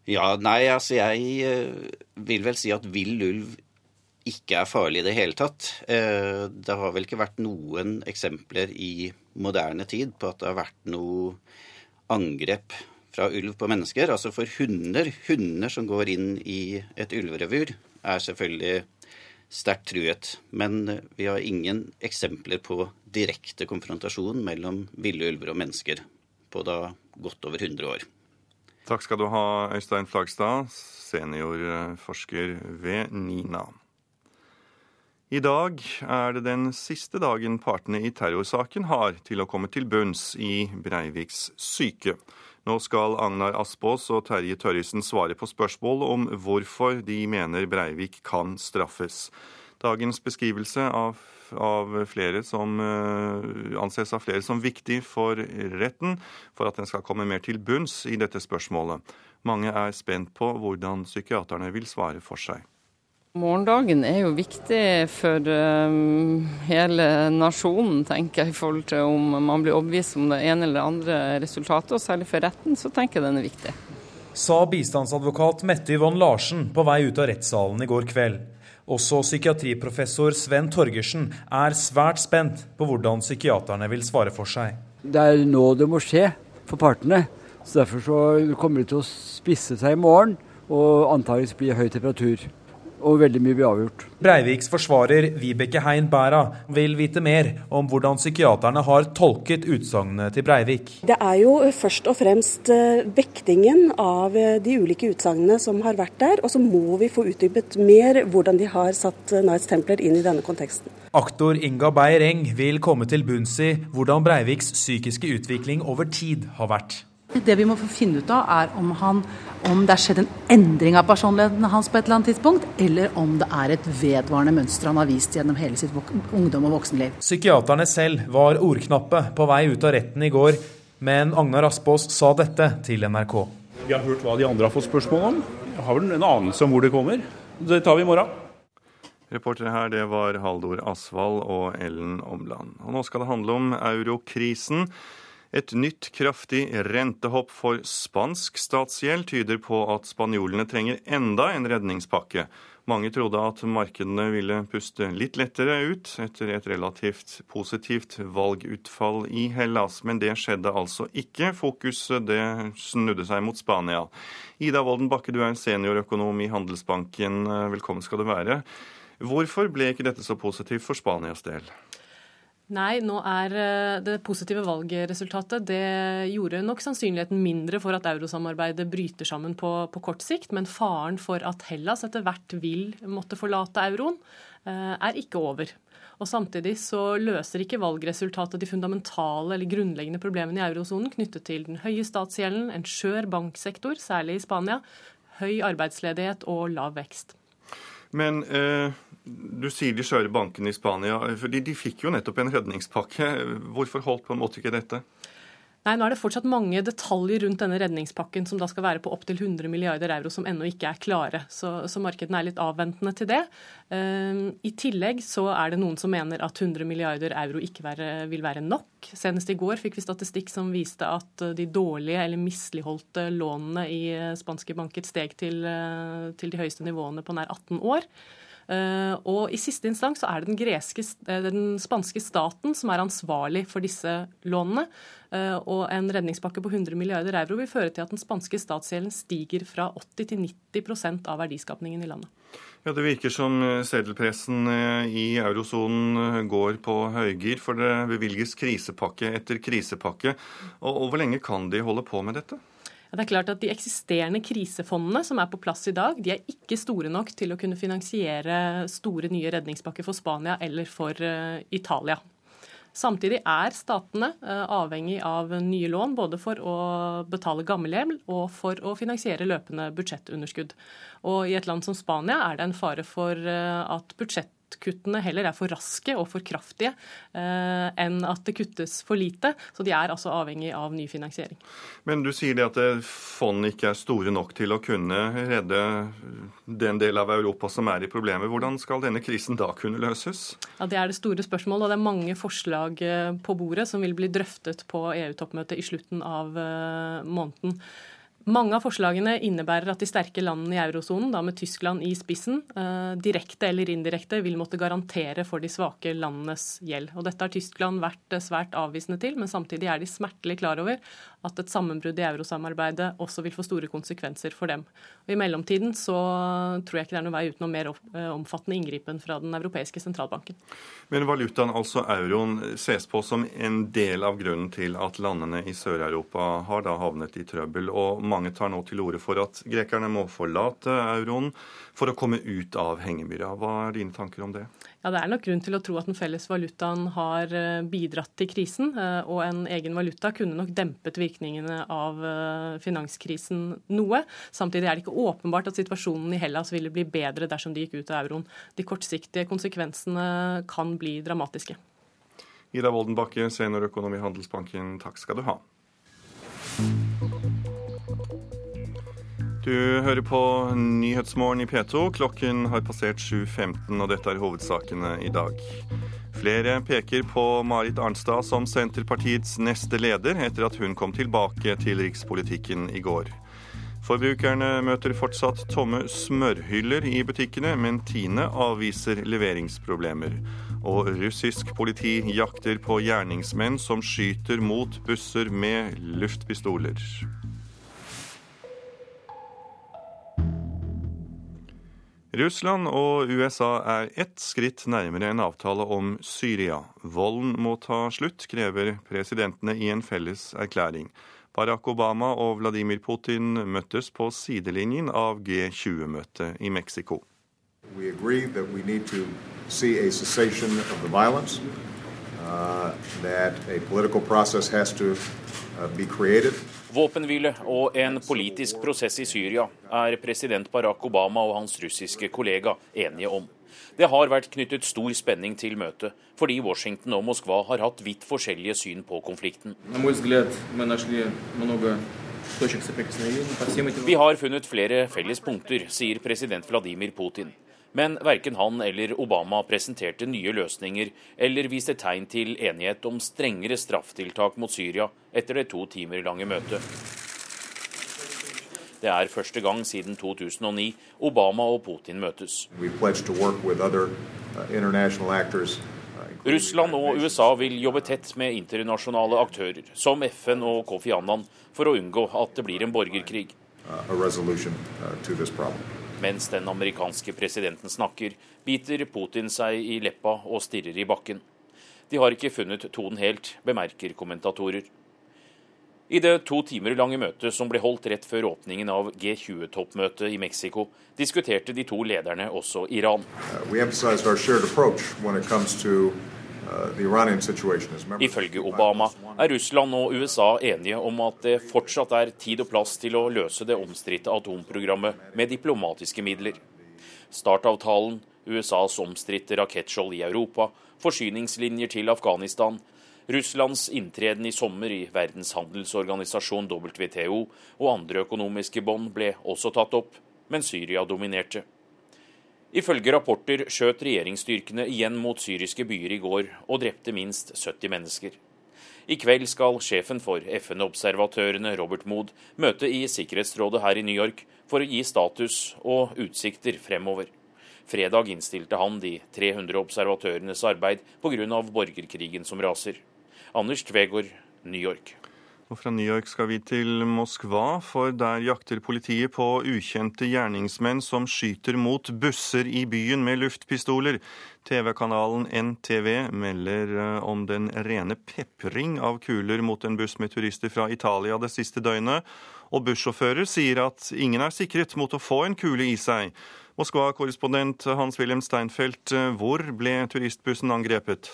Speaker 37: Ja, nei, altså jeg eh, vil vel si at vill ulv ikke er farlig i det hele tatt. Eh, det har vel ikke vært noen eksempler i moderne tid på at det har vært noe angrep fra ulv på mennesker. Altså for hunder, hunder som går inn i et ulverevir, er selvfølgelig sterkt truet. Men vi har ingen eksempler på direkte konfrontasjon mellom ville ulver og mennesker på da godt over 100 år.
Speaker 1: Takk skal du ha, Øystein Flagstad, seniorforsker ved NINA. I dag er det den siste dagen partene i terrorsaken har til å komme til bunns i Breiviks syke. Nå skal Agnar Aspås og Terje Tørrisen svare på spørsmål om hvorfor de mener Breivik kan straffes. Dagens beskrivelse av, av som uh, anses av flere som viktig for retten, for at den skal komme mer til bunns i dette spørsmålet. Mange er spent på hvordan psykiaterne vil svare for seg.
Speaker 38: Morgendagen er jo viktig for um, hele nasjonen, tenker jeg, i forhold til om man blir overbevist om det ene eller andre resultatet. Og særlig for retten, så tenker jeg den er viktig.
Speaker 39: Sa bistandsadvokat Mette Yvonne Larsen på vei ut av rettssalen i går kveld. Også psykiatriprofessor Sven Torgersen er svært spent på hvordan psykiaterne vil svare for seg.
Speaker 40: Det er nå det må skje for partene. Så Derfor så kommer det til å spisse seg i morgen og antakeligvis bli høy temperatur og veldig mye blir avgjort.
Speaker 39: Breiviks forsvarer Vibeke Hein Bæra vil vite mer om hvordan psykiaterne har tolket utsagnene til Breivik.
Speaker 41: Det er jo først og fremst eh, vektingen av eh, de ulike utsagnene som har vært der, og så må vi få utdypet mer hvordan de har satt Nights Knights Templar inn i denne konteksten.
Speaker 39: Aktor Inga Beyer-Eng vil komme til bunns i hvordan Breiviks psykiske utvikling over tid har vært.
Speaker 42: Det vi må få finne ut av, er om, han, om det har skjedd en endring av personligheten hans på et eller annet tidspunkt, eller om det er et vedvarende mønster han har vist gjennom hele sitt ungdom og voksenliv.
Speaker 39: Psykiaterne selv var ordknappe på vei ut av retten i går, men Agnar Aspås sa dette til NRK.
Speaker 43: Vi har hørt hva de andre har fått spørsmål om. Jeg har vel en anelse om hvor det kommer. Det tar vi i morgen.
Speaker 1: Reportere her, det var Haldor Asvald og Ellen Omland. Og nå skal det handle om eurokrisen. Et nytt kraftig rentehopp for spansk statsgjeld tyder på at spanjolene trenger enda en redningspakke. Mange trodde at markedene ville puste litt lettere ut etter et relativt positivt valgutfall i Hellas, men det skjedde altså ikke. Fokuset det snudde seg mot Spania. Ida Wolden Bakke, du er seniorøkonom i Handelsbanken. Velkommen skal du være. Hvorfor ble ikke dette så positivt for Spanias del?
Speaker 44: Nei, nå er eh, det positive valgresultatet Det gjorde nok sannsynligheten mindre for at eurosamarbeidet bryter sammen på, på, kort sikt. Men faren for at Hellas etter hvert vil måtte forlate euroen, eh, er ikke over. Og Samtidig så løser ikke valgresultatet de fundamentale eller grunnleggende problemene i eurosonen knyttet til den høye statsgjelden, en skjør banksektor, særlig i Spania, høy arbeidsledighet og lav vekst.
Speaker 1: Men eh, du sier de skjøre bankene i Spania. fordi De fikk jo nettopp en redningspakke. Hvorfor holdt på en måte ikke dette?
Speaker 44: Nei, Nå er det fortsatt mange detaljer rundt denne redningspakken som da skal være på opptil 100 milliarder euro som ennå ikke er klare. Så, så markedene er litt avventende til det. Uh, I tillegg så er det noen som mener at 100 milliarder euro ikke være, vil være nok. Senest i går fikk vi statistikk som viste at de dårlige eller misligholdte lånene i spanske banker steg til, uh, til de høyeste nivåene på nær 18 år. Eh, og i siste instans så er det den, greske, eh, den spanske staten som er ansvarlig for disse lånene. Eh, og en redningspakke på 100 milliarder euro vil føre til at den spanske statsgjelden stiger fra 80 til 90% av verdiskapningen i landet.
Speaker 1: Ja, Det virker som seddelpressen i eurosonen går på høygir, for det bevilges krisepakke etter krisepakke. Og hvor lenge kan de holde på med dette?
Speaker 44: Det er klart at De eksisterende krisefondene som er på plass i dag, de er ikke store nok til å kunne finansiere store nye redningspakker for Spania eller for eh, Italia. Samtidig er statene eh, avhengig av nye lån, både for å betale gammelhjem og for å finansiere løpende budsjettunderskudd. Og I et land som Spania er det en fare for eh, at budsjett budsjettkuttene heller er for raske og for kraftige eh, enn at det kuttes for lite. Så de er altså avhengig av ny finansiering.
Speaker 1: Men du sier det at eh, fondene ikke er store nok til å kunne redde den del av Europa som er i problemer. Hvordan skal denne krisen da kunne løses?
Speaker 44: Ja, Det er det store spørsmålet, og det er mange forslag eh, på bordet som vil bli drøftet på EU-toppmøtet i slutten av måneden. Mange av forslagene innebærer at de sterke landene i eurosonen, da med Tyskland i spissen, eh, direkte eller indirekte vil måtte garantere for de svake landenes gjeld. Og Dette har Tyskland vært eh, svært avvisende til, men samtidig er de smertelig klar over at et sammenbrudd i eurosamarbeidet også vil få store konsekvenser for dem. Og I mellomtiden så tror jeg ikke det er noen vei utenom mer eh, omfattende inngripen fra Den europeiske sentralbanken.
Speaker 1: Men valutaen, altså euroen, ses på som en del av grunnen til at landene i Sør-Europa har da havnet i trøbbel. og mange tar nå til orde for at grekerne må forlate euroen for å komme ut av hengemyra. Hva er dine tanker om det?
Speaker 45: Ja, Det er nok grunn til å tro at den felles valutaen har eh, bidratt til krisen. Eh, og en egen valuta kunne nok dempet virkningene av eh, finanskrisen noe. Samtidig er det ikke åpenbart at situasjonen i Hellas ville bli bedre dersom de gikk ut av euroen. De kortsiktige konsekvensene kan bli dramatiske.
Speaker 1: Ida Woldenbakke, seniorøkonom i Handelsbanken, takk skal du ha. Du hører på Nyhetsmorgen i P2. Klokken har passert 7.15, og dette er hovedsakene i dag. Flere peker på Marit Arnstad som Senterpartiets neste leder, etter at hun kom tilbake til rikspolitikken i går. Forbrukerne møter fortsatt tomme smørhyller i butikkene, men Tine avviser leveringsproblemer. Og russisk politi jakter på gjerningsmenn som skyter mot busser med luftpistoler. Russland og USA er ett skritt nærmere en avtale om Syria. Volden må ta slutt, krever presidentene i en felles erklæring. Barack Obama og Vladimir Putin møttes på sidelinjen av G20-møtet i Mexico. We agree that we need to see a cessation of the violence, uh, that a political process has to uh, be created.
Speaker 46: Våpenhvile og en politisk prosess i Syria er president Barack Obama og hans russiske kollega enige om. Det har vært knyttet stor spenning til møtet, fordi Washington og Moskva har hatt vidt forskjellige syn på konflikten. Vi har funnet flere felles punkter, sier president Vladimir Putin. Men verken han eller Obama presenterte nye løsninger eller viste tegn til enighet om strengere strafftiltak mot Syria etter det to timer lange møtet. Det er første gang siden 2009 Obama og Putin møtes. Uh, Russland og USA vil jobbe tett med internasjonale aktører, som FN og Kofi Annan, for å unngå at det blir en borgerkrig. Mens den amerikanske presidenten snakker, biter Putin seg i leppa og stirrer i bakken. De har ikke funnet tonen helt, bemerker kommentatorer. I det to timer lange møtet som ble holdt rett før åpningen av G20-toppmøtet i Mexico, diskuterte de to lederne også Iran. Uh, Ifølge Obama er Russland og USA enige om at det fortsatt er tid og plass til å løse det omstridte atomprogrammet med diplomatiske midler. Startavtalen, USAs omstridte rakettskjold i Europa, forsyningslinjer til Afghanistan, Russlands inntreden i sommer i Verdens handelsorganisasjon WTO og andre økonomiske bånd ble også tatt opp, men Syria dominerte. Ifølge rapporter skjøt regjeringsstyrkene igjen mot syriske byer i går og drepte minst 70 mennesker. I kveld skal sjefen for FN-observatørene, Robert Mood, møte i Sikkerhetsrådet her i New York for å gi status og utsikter fremover. Fredag innstilte han de 300 observatørenes arbeid pga. borgerkrigen som raser. Anders Tvegård, New York.
Speaker 1: Og fra New York skal vi til Moskva, for der jakter politiet på ukjente gjerningsmenn som skyter mot busser i byen med luftpistoler. TV-kanalen NTV melder eh, om den rene pepring av kuler mot en buss med turister fra Italia det siste døgnet. Og bussjåfører sier at ingen er sikret mot å få en kule i seg. Moskva-korrespondent Hans-Wilhelm Steinfeld, eh, hvor ble turistbussen angrepet?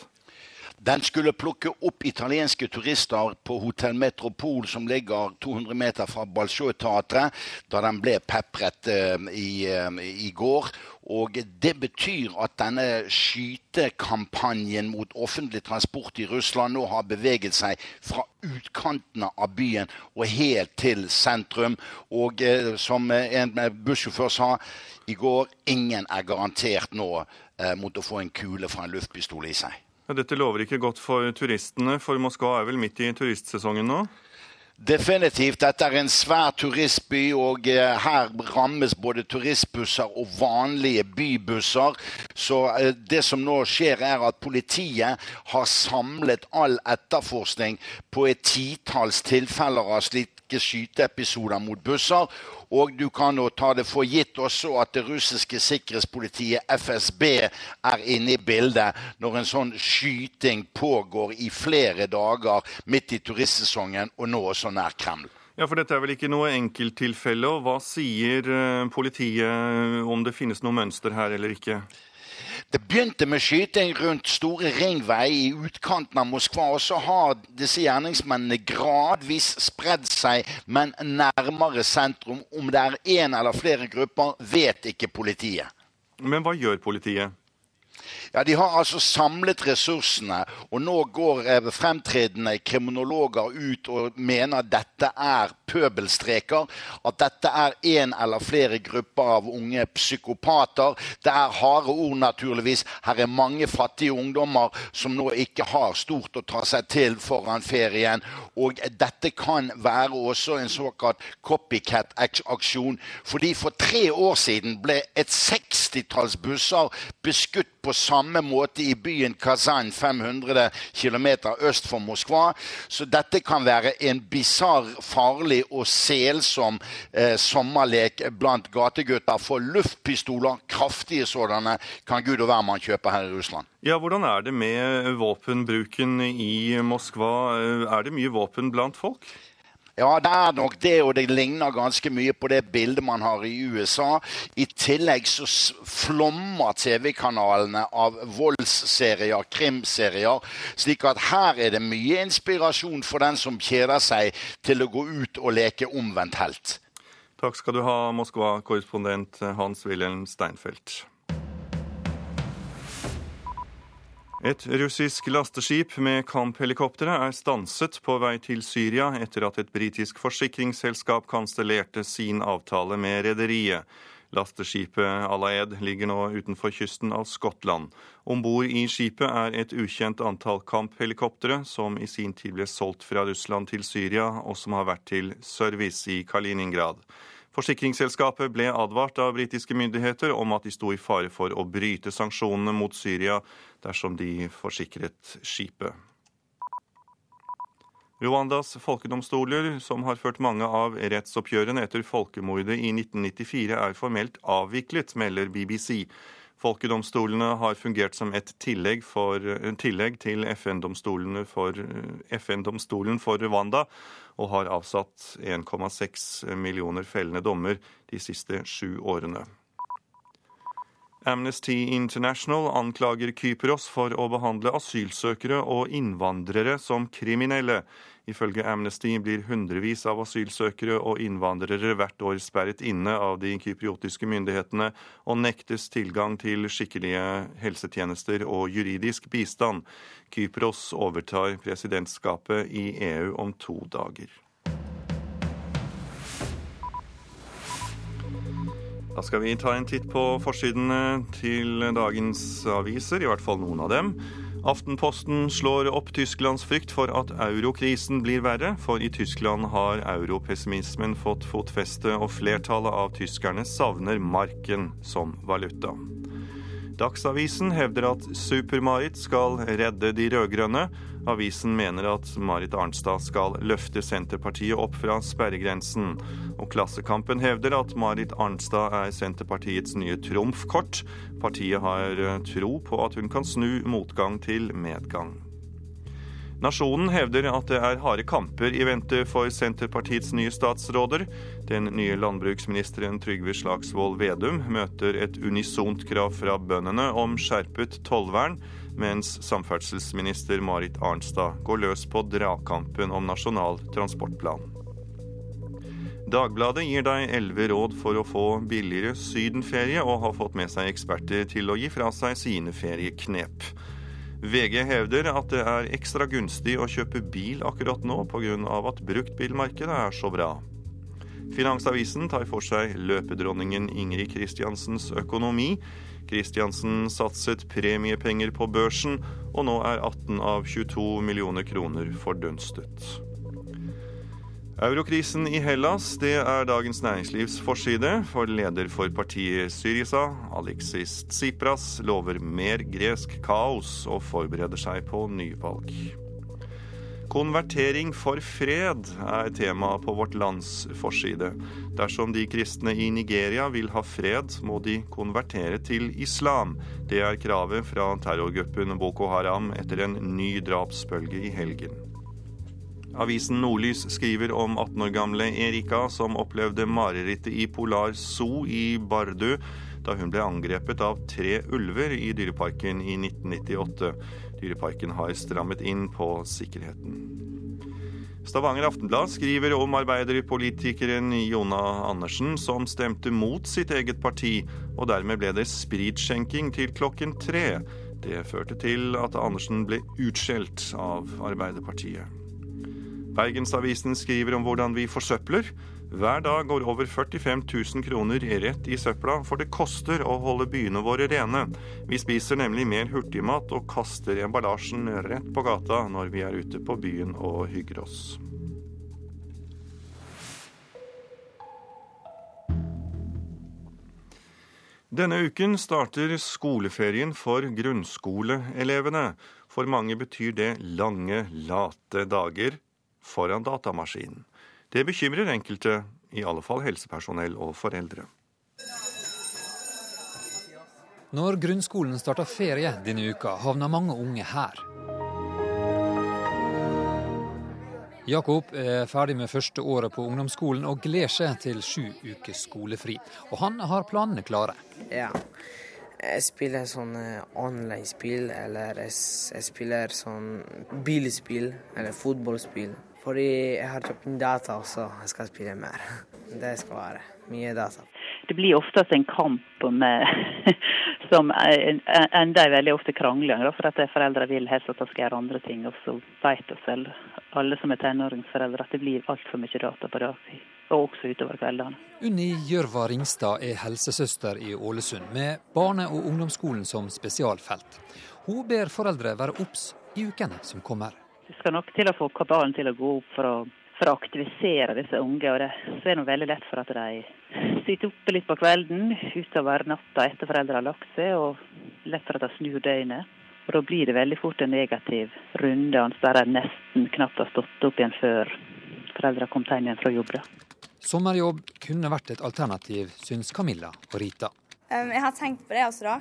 Speaker 47: Den skulle plukke opp italienske turister på Hotell Metropol, som ligger 200 meter fra Balsjø-teatret, da den ble pepret uh, i, uh, i, går. Og Det betyr at denne skytekampanjen mot offentlig transport i Russland nå har beveget seg fra utkantene av byen og helt til sentrum. Og eh, som en bussjåfør sa i går, ingen er garantert nå mot å få en kule fra en luftpistol i seg.
Speaker 1: Dette lover ikke godt for turistene, for Moskva er vel midt i turistsesongen nå?
Speaker 47: Definitivt. Dette er en svær turistby, og eh, her rammes både turistbusser og vanlige bybusser. Så eh, det som nå skjer, er at politiet har samlet all etterforskning på et titalls tilfeller av slike skyteepisoder mot busser. Og du kan jo ta det for gitt også at det russiske sikkerhetspolitiet, FSB, er inne i bildet når en sånn skyting pågår i flere dager midt i turistsesongen, og nå også nær Kreml.
Speaker 1: Ja, for Dette er vel ikke noe enkelttilfelle. og Hva sier eh, politiet om det finnes noe mønster her eller ikke?
Speaker 47: Det begynte med skyting rundt store ringvei i utkanten av Moskva. Og så har disse gjerningsmennene gradvis spredd seg, men nærmere sentrum. Om det er én eller flere grupper, vet ikke politiet.
Speaker 1: Men hva gjør politiet?
Speaker 47: Ja, De har altså samlet ressursene, og nå går eh, fremtredende kriminologer ut og mener dette er pøbelstreker. At dette er én eller flere grupper av unge psykopater. Det er harde ord, naturligvis. Her er mange fattige ungdommer som nå ikke har stort å ta seg til foran ferien. Og dette kan være også en såkalt copycat-aksjon. Fordi for tre år siden ble et sekstitalls busser beskutt på samme måte i byen Kazan, 500 km øst for Moskva. Så dette kan være en bisarr, farlig og selsom eh, sommerlek blant gategutter. For luftpistoler, kraftige sådanne, kan gud og hvermann kjøpe her i Russland.
Speaker 1: Ja, Hvordan er det med våpenbruken i Moskva? Er det mye våpen blant folk?
Speaker 47: Ja, det er nok det, og det ligner ganske mye på det bildet man har i USA. I tillegg så flommer TV-kanalene av voldsserier, krimserier. Slik at her er det mye inspirasjon for den som kjeder seg til å gå ut og leke omvendt helt.
Speaker 1: Takk skal du ha, Moskva-korrespondent Hans-Wilhelm Steinfeld. Et russisk lasteskip med kamphelikoptre er stanset på vei til Syria etter at et britisk forsikringsselskap kansellerte sin avtale med rederiet. Lasteskipet Alaed ligger nå utenfor kysten av Skottland. Om bord i skipet er et ukjent antall kamphelikoptre, som i sin tid ble solgt fra Russland til Syria, og som har vært til service i Kaliningrad. Forsikringsselskapet ble advart av britiske myndigheter om at de sto i fare for å bryte sanksjonene mot Syria dersom de forsikret skipet. Rwandas folkedomstoler, som har ført mange av rettsoppgjørene etter folkemordet i 1994, er formelt avviklet, melder BBC. Folkedomstolene har fungert som et tillegg, for, tillegg til FN-domstolen for, for Rwanda, og har avsatt 1,6 millioner fellende dommer de siste sju årene. Amnesty International anklager Kypros for å behandle asylsøkere og innvandrere som kriminelle. Ifølge Amnesty blir hundrevis av asylsøkere og innvandrere hvert år sperret inne av de kypriotiske myndighetene og nektes tilgang til skikkelige helsetjenester og juridisk bistand. Kypros overtar presidentskapet i EU om to dager. Da skal vi ta en titt på forsidene til dagens aviser, i hvert fall noen av dem. Aftenposten slår opp Tysklands frykt for at eurokrisen blir verre, for i Tyskland har europessimismen fått fotfeste, og flertallet av tyskerne savner marken som valuta. Dagsavisen hevder at Super-Marit skal redde de rød-grønne. Avisen mener at Marit Arnstad skal løfte Senterpartiet opp fra sperregrensen. Og Klassekampen hevder at Marit Arnstad er Senterpartiets nye trumfkort. Partiet har eh, tro på at hun kan snu motgang til medgang. Nasjonen hevder at det er harde kamper i vente for Senterpartiets nye statsråder. Den nye landbruksministeren Trygve Slagsvold Vedum møter et unisont krav fra bøndene om skjerpet tollvern, mens samferdselsminister Marit Arnstad går løs på dragkampen om Nasjonal transportplan. Dagbladet gir deg elleve råd for å få billigere sydenferie, og har fått med seg eksperter til å gi fra seg sine ferieknep. VG hevder at det er ekstra gunstig å kjøpe bil akkurat nå pga. at bruktbilmarkedet er så bra. Finansavisen tar for seg løpedronningen Ingrid Kristiansens økonomi. Kristiansen satset premiepenger på børsen, og nå er 18 av 22 millioner kroner fordunstet. Eurokrisen i Hellas, det er Dagens Næringslivs forside. For leder for partiet Syriza, Alexis Tsipras, lover mer gresk kaos og forbereder seg på nyvalg. Konvertering for fred er tema på Vårt Lands forside. Dersom de kristne i Nigeria vil ha fred, må de konvertere til islam. Det er kravet fra terrorgruppen Boko Haram etter en ny drapsbølge i helgen. Avisen Nordlys skriver om 18 år gamle Erika som opplevde marerittet i Polar Zoo i Bardu da hun ble angrepet av tre ulver i Dyreparken i 1998. Dyreparken har strammet inn på sikkerheten. Stavanger Aftenblad skriver om arbeiderpolitikeren Jona Andersen, som stemte mot sitt eget parti, og dermed ble det spritskjenking til klokken tre. Det førte til at Andersen ble utskjelt av Arbeiderpartiet. Bergensavisen skriver om hvordan vi forsøpler. Hver dag går over 45 000 kroner rett i søpla, for det koster å holde byene våre rene. Vi spiser nemlig mer hurtigmat og kaster emballasjen rett på gata når vi er ute på byen og hygger oss. Denne uken starter skoleferien for grunnskoleelevene. For mange betyr det lange, late dager foran datamaskinen. Det bekymrer enkelte, i alle fall helsepersonell og foreldre.
Speaker 48: Når grunnskolen starter ferie denne uka, havner mange unge her. Jakob er ferdig med første året på ungdomsskolen og gleder seg til sju ukers skolefri. Og han har planene klare.
Speaker 49: Ja. Jeg spiller sånn eh, online-spill, eller jeg, jeg spiller sånn bilspill, eller fotballspill. Fordi jeg har kjøpt inn data også, jeg skal spille mer. Det skal være mye data.
Speaker 50: Det blir oftest en kamp med, som ender veldig ofte krangling. For at foreldre vil helst at de skal gjøre andre ting. Og så vet vi selv, alle som er tenåringsforeldre, at det blir altfor mye data på dagtid. Og også utover kveldene.
Speaker 48: Unni Gjørva Ringstad er helsesøster i Ålesund, med barne- og ungdomsskolen som spesialfelt. Hun ber foreldre være obs i ukene som kommer.
Speaker 50: Vi skal nok til å få kabalen til å gå opp for å, for å aktivisere disse unge. og det, Så er det veldig lett for at de sitter oppe litt på kvelden utover natta etter foreldre har lagt seg, og lett for at de snur døgnet. Og Da blir det veldig fort en negativ runde der de nesten knapt har stått opp igjen før foreldre har kommet hjem igjen fra jobb. Da.
Speaker 48: Sommerjobb kunne vært et alternativ, syns Camilla og Rita.
Speaker 51: Um, jeg har tenkt på det også, da.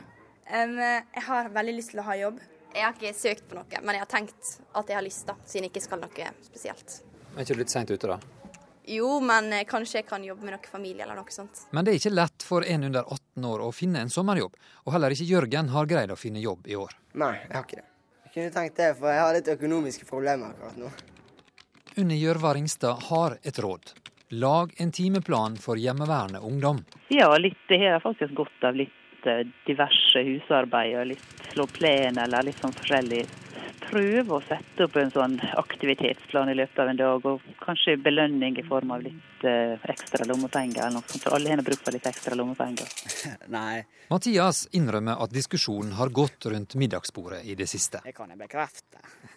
Speaker 51: Um, jeg har veldig lyst til å ha jobb. Jeg har ikke søkt på noe, men jeg har tenkt at jeg har lyst, da, siden jeg ikke skal noe spesielt.
Speaker 48: Er ikke du litt seint ute, da?
Speaker 51: Jo, men eh, kanskje jeg kan jobbe med noe familie eller noe sånt.
Speaker 48: Men det er ikke lett for en under 18 år å finne en sommerjobb, og heller ikke Jørgen har greid å finne jobb i år.
Speaker 51: Nei, jeg har ikke det. Jeg kunne tenkt det, for jeg har litt økonomiske problemer akkurat nå.
Speaker 48: Unni Gjørva Ringstad har et råd. Lag en timeplan for hjemmeværende ungdom.
Speaker 50: Ja, litt, det har faktisk godt av litt diverse husarbeid og litt slå plen eller litt sånn forskjellig. Prøve å sette opp en sånn aktivitetsplan i løpet av en dag, og kanskje belønning i form av litt eh, ekstra lommepenger eller noe sånt. Alle har bruk for litt ekstra lommepenger.
Speaker 51: Nei.
Speaker 48: Mathias innrømmer at diskusjonen har gått rundt middagsbordet i det siste.
Speaker 51: Det kan jeg bekrefte.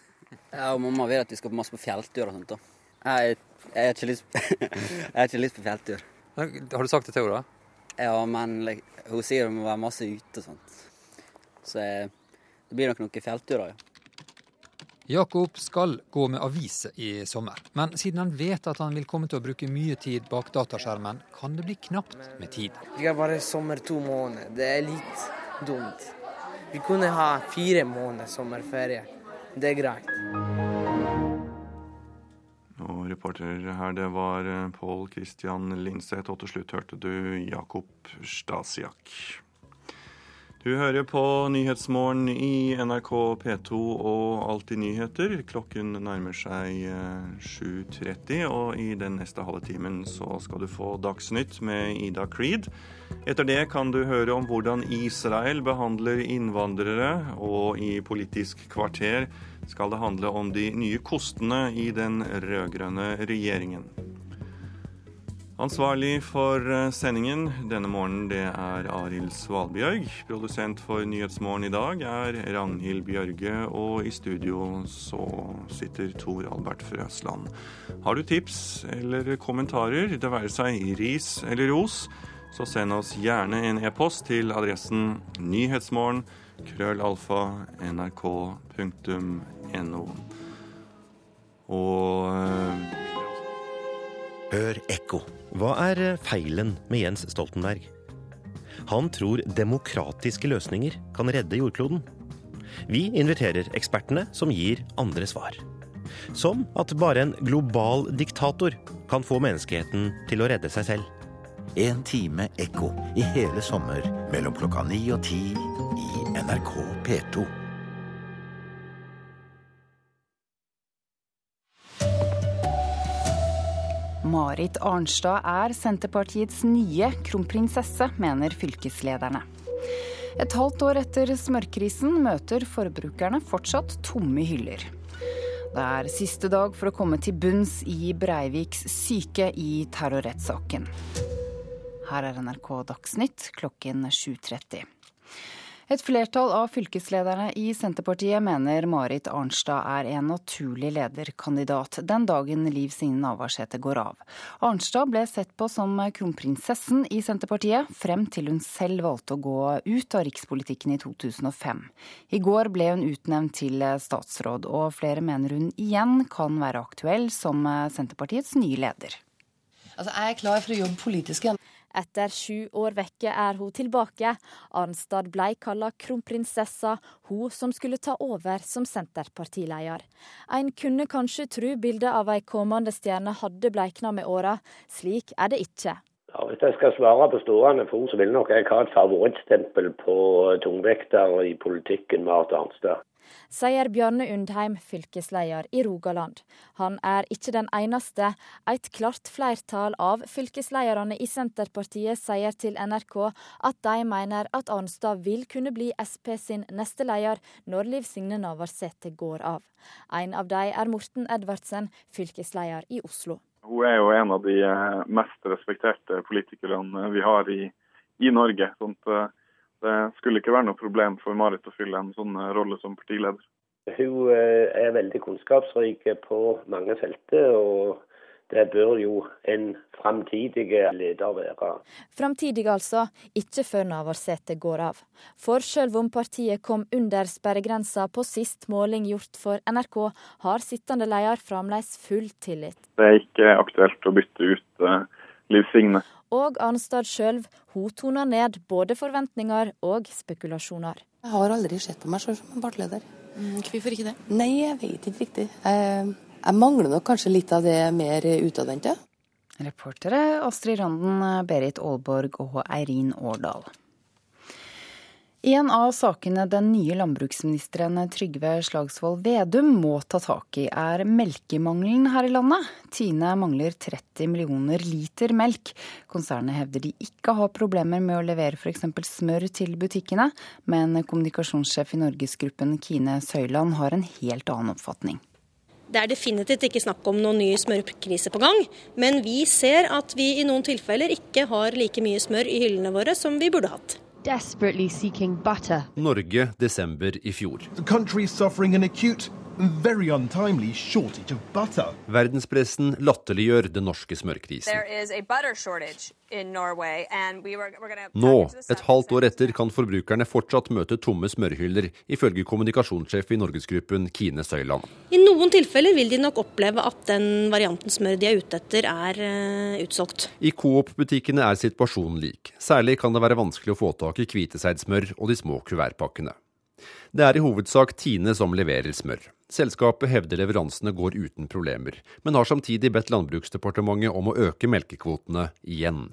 Speaker 52: Ja, og mamma vil at vi skal masse på fjelltur og sånt. da. Jeg, jeg, ikke lyst, jeg har ikke lyst på fjelltur.
Speaker 48: Har du sagt det til henne, da?
Speaker 52: Ja, men like, hun sier det må være masse ute og sånt. Så det blir nok noen fjellturer, ja.
Speaker 48: Jakob skal gå med aviser i sommer, men siden han vet at han vil komme til å bruke mye tid bak dataskjermen, kan det bli knapt med tid.
Speaker 51: Vi har bare sommer to måneder. Det er litt dumt. Vi kunne ha fire måneder sommerferie. Det er greit.
Speaker 1: Reporter her, det var eh, Pål Christian Linseth, og til slutt hørte du Jakob Stasiak. Du hører på Nyhetsmorgen i NRK P2 og Alltid nyheter. Klokken nærmer seg 7.30, eh, og i den neste halve timen så skal du få Dagsnytt med Ida Creed. Etter det kan du høre om hvordan Israel behandler innvandrere, og i Politisk kvarter skal det handle om de nye kostene i den rød-grønne regjeringen. Ansvarlig for eh, sendingen denne morgenen det er Arild Svalbjørg. Produsent for Nyhetsmorgen i dag er Ragnhild Bjørge, og i studio så sitter Tor Albert Frøsland. Har du tips eller kommentarer, det være seg ris eller ros, så send oss gjerne en e-post til adressen nyhetsmorgen krøllalfa nrk.no. Og eh,
Speaker 53: Hør ekko. Hva er feilen med Jens Stoltenberg? Han tror demokratiske løsninger kan redde jordkloden. Vi inviterer ekspertene som gir andre svar.
Speaker 54: Som at bare en global diktator kan få menneskeheten til å redde seg selv.
Speaker 55: En time ekko i hele sommer mellom klokka ni og ti i NRK P2.
Speaker 56: Marit Arnstad er Senterpartiets nye kronprinsesse, mener fylkeslederne. Et halvt år etter smørkrisen møter forbrukerne fortsatt tomme hyller. Det er siste dag for å komme til bunns i Breiviks syke i terrorrettssaken. Her er NRK Dagsnytt klokken 7.30. Et flertall av fylkeslederne i Senterpartiet mener Marit Arnstad er en naturlig lederkandidat den dagen Liv Signe Navarsete går av. Arnstad ble sett på som kronprinsessen i Senterpartiet, frem til hun selv valgte å gå ut av rikspolitikken i 2005. I går ble hun utnevnt til statsråd, og flere mener hun igjen kan være aktuell som Senterpartiets nye leder.
Speaker 21: Altså, jeg er klar for å jobbe politisk igjen.
Speaker 32: Etter sju år vekke er hun tilbake. Arnstad blei kalla kronprinsessa, hun som skulle ta over som senterpartileder. En kunne kanskje tro bildet av ei kommende stjerne hadde bleikna med åra. Slik er det ikke.
Speaker 53: Ja, hvis jeg skal svare på stående fot, så vil nok jeg ha et favorittstempel på tungvekter i politikken, Marit Arnstad
Speaker 32: sier Bjarne Undheim, fylkesleder i Rogaland. Han er ikke den eneste. Et klart flertall av fylkeslederne i Senterpartiet sier til NRK at de mener at Arnstad vil kunne bli Sp sin neste leder når Liv Signe Navarsete går av. En av dem er Morten Edvardsen, fylkesleder i Oslo.
Speaker 34: Hun er jo en av de eh, mest respekterte politikerne vi har i, i Norge. sånt det skulle ikke være noe problem for Marit å fylle en sånn eh, rolle som partileder.
Speaker 53: Hun eh, er veldig kunnskapsrik på mange felter, og det bør jo en framtidig leder være.
Speaker 32: Framtidig altså, ikke før Navarsete går av. For selv om partiet kom under sperregrensa på sist måling gjort for NRK, har sittende leder fremdeles full tillit.
Speaker 34: Det er ikke aktuelt å bytte ut uh, Liv Signe
Speaker 32: og Arnstad sjøl, hun toner ned både forventninger og spekulasjoner.
Speaker 21: Jeg har aldri sett på meg sjøl som en partileder. Mm, hvorfor ikke det? Nei, jeg vet ikke riktig. Jeg, jeg mangler nok kanskje litt av det mer utadvendte.
Speaker 56: Reportere Astrid Randen, Berit Aalborg og Eirin Årdal. En av sakene den nye landbruksministeren Trygve Slagsvold Vedum må ta tak i, er melkemangelen her i landet. Tine mangler 30 millioner liter melk. Konsernet hevder de ikke har problemer med å levere f.eks. smør til butikkene, men kommunikasjonssjef i Norgesgruppen Kine Søyland har en helt annen oppfatning.
Speaker 57: Det er definitivt ikke snakk om noen ny smørkrise på gang, men vi ser at vi i noen tilfeller ikke har like mye smør i hyllene våre som vi burde hatt.
Speaker 36: Norge, desember i fjor. Verdenspressen latterliggjør den norske smørkrisen. Nå, et halvt år etter, kan forbrukerne fortsatt møte tomme smørhyller, ifølge kommunikasjonssjef i Norgesgruppen Kine Søyland.
Speaker 57: I noen tilfeller vil de nok oppleve at den varianten smør de er ute etter, er uh, utsolgt.
Speaker 36: I Coop-butikkene er situasjonen lik. Særlig kan det være vanskelig å få tak i hviteseidsmør og de små kuvertpakkene. Det er i hovedsak Tine som leverer smør. Selskapet hevder leveransene går uten problemer, men har samtidig bedt Landbruksdepartementet om å øke melkekvotene igjen.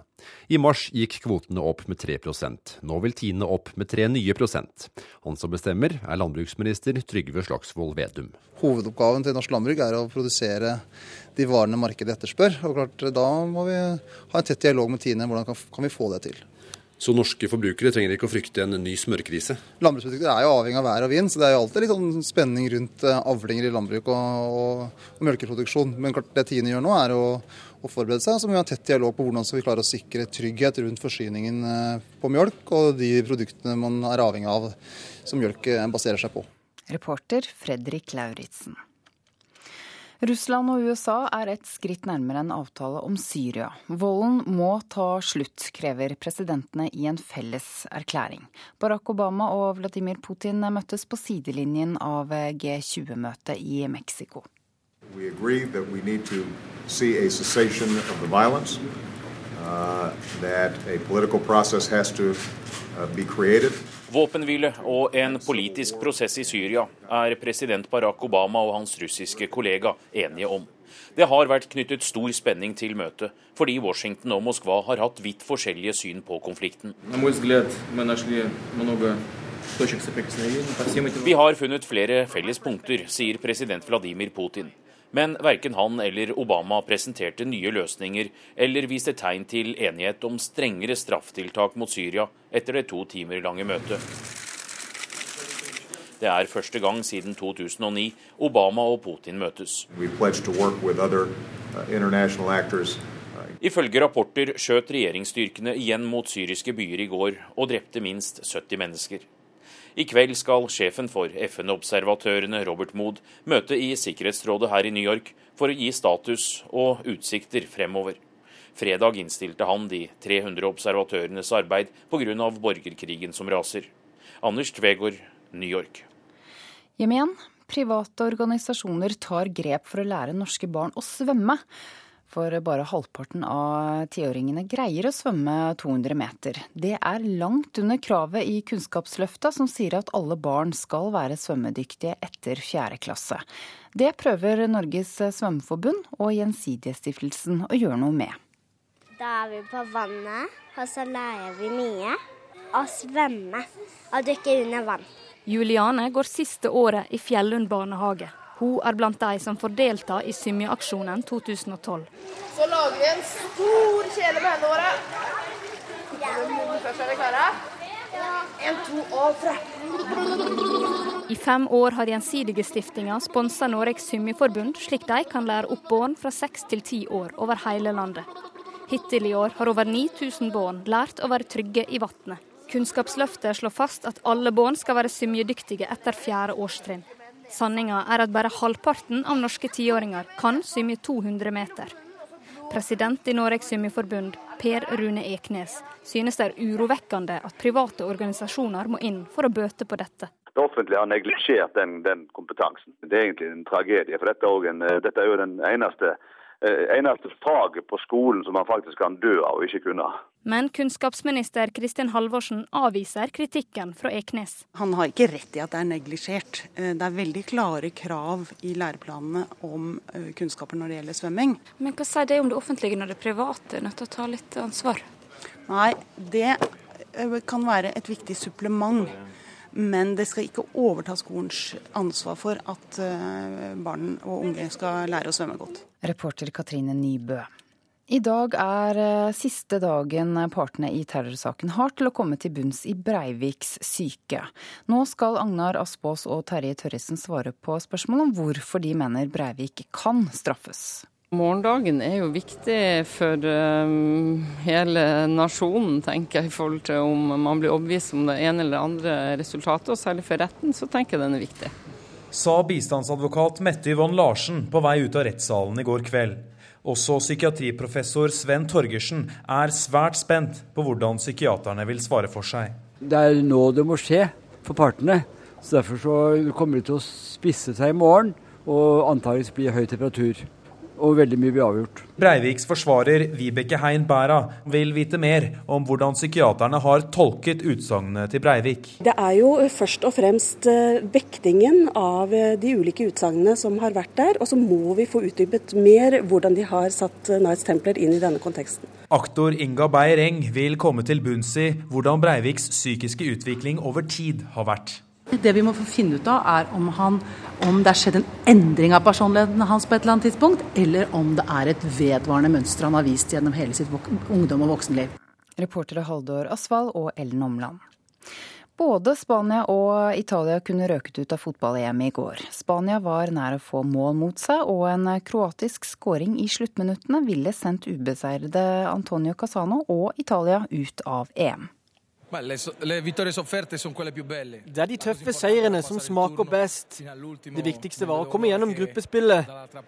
Speaker 36: I mars gikk kvotene opp med 3% Nå vil Tine opp med 3 nye prosent. Han som bestemmer, er landbruksminister Trygve Slagsvold Vedum.
Speaker 30: Hovedoppgaven til norsk landbruk er å produsere de varene markedet etterspør. og klart, Da må vi ha en tett dialog med Tine. Hvordan kan vi få det til?
Speaker 36: Så norske forbrukere trenger ikke å frykte en ny smørkrise?
Speaker 30: Landbruksprodukter er jo avhengig av vær og vind, så det er jo alltid litt sånn spenning rundt eh, avlinger i landbruk og, og, og melkeproduksjon. Men klart det Tine gjør nå, er å, å forberede seg. Så må vi ha tett dialog på hvordan skal vi klare å sikre trygghet rundt forsyningen eh, på mjølk og de produktene man er avhengig av som mjølk eh, baserer seg på.
Speaker 56: Reporter Fredrik Lauritzen. Russland og USA er et skritt nærmere en avtale om Syria. Volden må ta slutt, krever presidentene i en felles erklæring. Barack Obama og Vladimir Putin møttes på sidelinjen av G20-møtet i Mexico. We agree that we need to see a cessation of the violence, uh, that a political process has to uh, be created.
Speaker 46: Våpenhvile og en politisk prosess i Syria er president Barack Obama og hans russiske kollega enige om. Det har vært knyttet stor spenning til møtet, fordi Washington og Moskva har hatt vidt forskjellige syn på konflikten. Vi har funnet flere felles punkter, sier president Vladimir Putin. Men verken han eller Obama presenterte nye løsninger eller viste tegn til enighet om strengere strafftiltak mot Syria etter det to timer lange møtet. Det er første gang siden 2009 Obama og Putin møtes. Ifølge rapporter skjøt regjeringsstyrkene igjen mot syriske byer i går og drepte minst 70 mennesker. I kveld skal sjefen for FN-observatørene, Robert Mood, møte i Sikkerhetsrådet her i New York for å gi status og utsikter fremover. Fredag innstilte han de 300 observatørenes arbeid pga. borgerkrigen som raser. Anders Tvegård, New York.
Speaker 56: Hjem igjen. Private organisasjoner tar grep for å lære norske barn å svømme. For bare halvparten av tiåringene greier å svømme 200 meter. Det er langt under kravet i Kunnskapsløftet, som sier at alle barn skal være svømmedyktige etter 4. klasse. Det prøver Norges svømmeforbund og Gjensidigestiftelsen å gjøre noe med.
Speaker 53: Da er vi på vannet, og så lærer vi mye. Å svømme og dykke under vann.
Speaker 4: Juliane går siste året i Fjellund barnehage. Hun er blant de som får delta i Symjeaksjonen 2012.
Speaker 58: Så lager vi en stor kjele med hendene våre. Først er vi klare. En, to og tre.
Speaker 4: I fem år har Gjensidigestiftinga sponsa Noregs Symjeforbund, slik de kan lære opp barn fra seks til ti år over hele landet. Hittil i år har over 9000 barn lært å være trygge i vannet. Kunnskapsløftet slår fast at alle barn skal være symjedyktige etter fjerde årstrinn. Sanninga er at bare halvparten av norske tiåringer kan svømme 200 meter. President i Norges Svømmeforbund, Per Rune Eknes, synes det er urovekkende at private organisasjoner må inn for å bøte på dette.
Speaker 2: Det offentlige har neglisjert den, den, kompetansen. Det er egentlig en tragedie. for Dette er, en, dette er jo den eneste, eh, eneste faget på skolen som man faktisk kan dø av og ikke kunne.
Speaker 4: Men kunnskapsminister Kristin Halvorsen avviser kritikken fra Eknes.
Speaker 6: Han har ikke rett i at det er neglisjert. Eh, det er veldig klare krav i læreplanene om eh, kunnskaper når det gjelder svømming.
Speaker 4: Men hva sier det om det offentlige når det private er nødt til å ta litt ansvar?
Speaker 6: Nei, det eh, kan være et viktig supplement. Men det skal ikke overta skolens ansvar for at barn og unge skal lære å svømme godt.
Speaker 56: Reporter Katrine Nybø. I dag er eh, siste dagen partene i terrorsaken har til å komme til bunns i Breiviks syke. Nå skal Agnar Aspås og Terje Tørresen svare på spørsmål om hvorfor de mener Breivik kan straffes.
Speaker 38: Morgendagen er jo viktig for um, hele nasjonen, tenker jeg, i forhold til om man blir overbevist om det ene eller andre resultatet. Og særlig for retten, så tenker jeg den er viktig.
Speaker 59: Sa bistandsadvokat Mette Yvonne Larsen på vei ut av rettssalen i går kveld. Også psykiatriprofessor Sven Torgersen er svært spent på hvordan psykiaterne vil svare for seg.
Speaker 40: Det er nå det må skje for partene. Så Derfor så kommer det til å spisse seg i morgen og antakeligvis blir høy temperatur og veldig mye blir avgjort.
Speaker 59: Breiviks forsvarer Vibeke Hein Bæra vil vite mer om hvordan psykiaterne har tolket utsagnene til Breivik.
Speaker 41: Det er jo først og fremst eh, vektingen av eh, de ulike utsagnene som har vært der, og så må vi få utdypet mer hvordan de har satt Night's Knights Templar inn i denne konteksten.
Speaker 59: Aktor Inga Beyer-Eng vil komme til bunns i hvordan Breiviks psykiske utvikling over tid har vært.
Speaker 60: Det vi må få finne ut av, er om, han, om det har skjedd en endring av personligheten hans på et eller annet tidspunkt, eller om det er et vedvarende mønster han har vist gjennom hele sitt ungdom og voksenliv.
Speaker 56: Reportere Haldor Asvald og Ellen Omland. Både Spania og Italia kunne røket ut av fotball-EM i går. Spania var nær å få mål mot seg, og en kroatisk skåring i sluttminuttene ville sendt ubeseirede Antonio Casano og Italia ut av EM.
Speaker 61: Det er de tøffe seirene som smaker best. Det viktigste var å komme gjennom gruppespillet.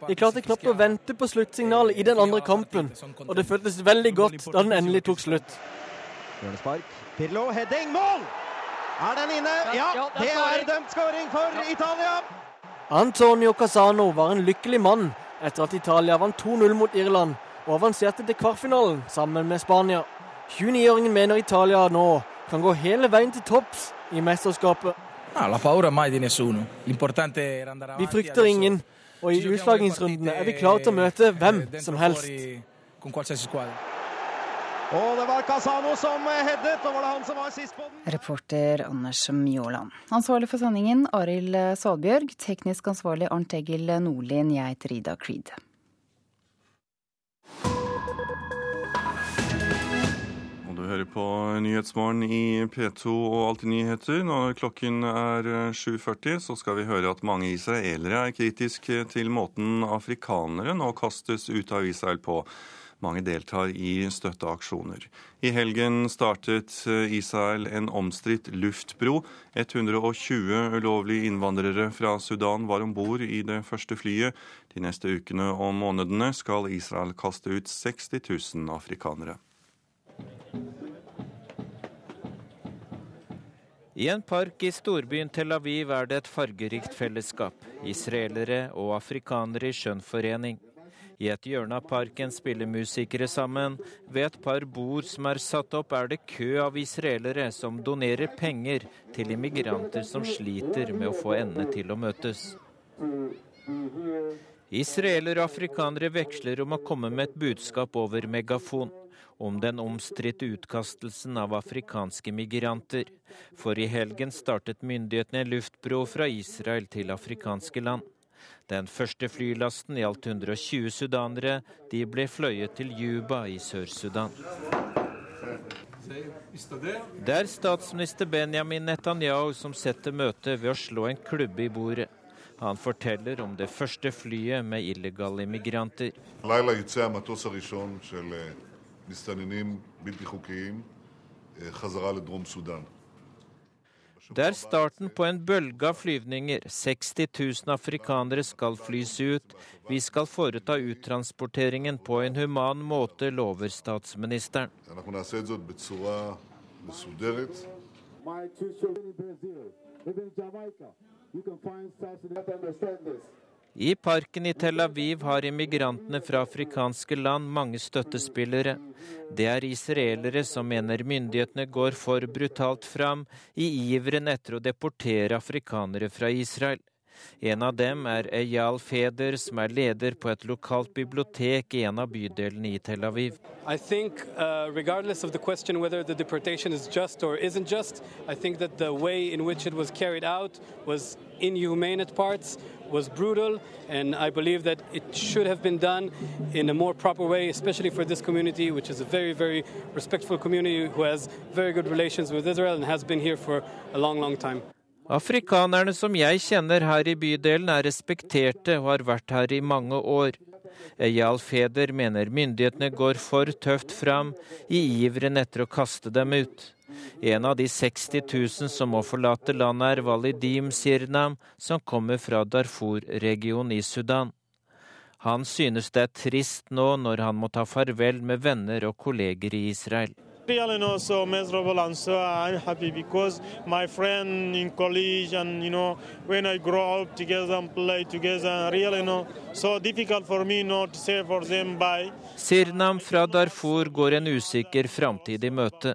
Speaker 61: Jeg klarte knapt å vente på sluttsignalet i den andre kampen, og det føltes veldig godt da den endelig tok slutt.
Speaker 23: Hjørnespark. Pirlo, heading, mål! Er den inne? Ja, det er dømt skåring for Italia.
Speaker 61: Antonio Casano var en lykkelig mann etter at Italia vant 2-0 mot Irland og avanserte til kvartfinalen sammen med Spania. 29-åringen mener Italia nå kan gå hele veien til topps i mesterskapet. Vi frykter ingen, og i utslagingsrundene er vi klare til å møte hvem som helst.
Speaker 62: Og det var Casano som headet, og var det han som var sist på den?
Speaker 56: Reporter Anders Mjåland. Ansvarlig for sendingen Arild Salbjørg. Teknisk ansvarlig Arnt Egil Nordlien. Jeg heter Ida Creed.
Speaker 1: Du hører på Nyhetsmorgen i P2 og Alltid nyheter. Når klokken er 7.40, så skal vi høre at mange israelere er kritiske til måten afrikanere nå kastes ut av Israel på. Mange deltar i støtteaksjoner. I helgen startet Israel en omstridt luftbro. 120 ulovlige innvandrere fra Sudan var om bord i det første flyet. De neste ukene og månedene skal Israel kaste ut 60 000 afrikanere.
Speaker 63: I en park i storbyen Tel Aviv er det et fargerikt fellesskap. Israelere og afrikanere i skjønn forening. I et hjørne av parken spiller musikere sammen. Ved et par bord som er satt opp, er det kø av israelere som donerer penger til immigranter som sliter med å få endene til å møtes. Israelere og afrikanere veksler om å komme med et budskap over megafon om den omstridte utkastelsen av afrikanske migranter. For i helgen startet myndighetene en luftbro fra Israel til afrikanske land. Den første flylasten gjaldt 120 sudanere. De ble fløyet til Juba i Sør-Sudan. Det er statsminister Benjamin Netanyahu som setter møtet ved å slå en klubbe i bordet. Han forteller om det første flyet med illegale immigranter. Det er starten på en bølge av flyvninger. 60 000 afrikanere skal flys ut. Vi skal foreta uttransporteringen på en human måte, lover statsministeren. I parken i Tel Aviv har immigrantene fra afrikanske land mange støttespillere. Det er israelere som mener myndighetene går for brutalt fram i iveren etter å deportere afrikanere fra Israel. En av dem er Eyal Feder, som er leder på et lokalt bibliotek i en av bydelene i Tel Aviv.
Speaker 64: I think, uh, regardless of the question whether the deportation is just or isn't just, I think that the way in which inhumane at parts, was brutal, and I believe that it should have been done in a more proper way, especially for this community, which is a very, very respectful community who has very good relations with Israel and has been here for a long, long time.
Speaker 63: Afrikanerne som jeg kjenner her i bydelen er respekterte og har vært her i mange år. Eyal Feder mener myndighetene går for tøft fram i iveren etter å kaste dem ut. En av de 60 000 som må forlate landet, er Walidim Sirnam, som kommer fra Darfur-regionen i Sudan. Han synes det er trist nå når han må ta farvel med venner og kolleger i Israel.
Speaker 65: Really and also miserable and so unhappy because my friend in college and you know when I grow up together and play together really know so difficult for me not to say for them bye.
Speaker 63: Sirnam fra Darfur går en usikker framtid i møte.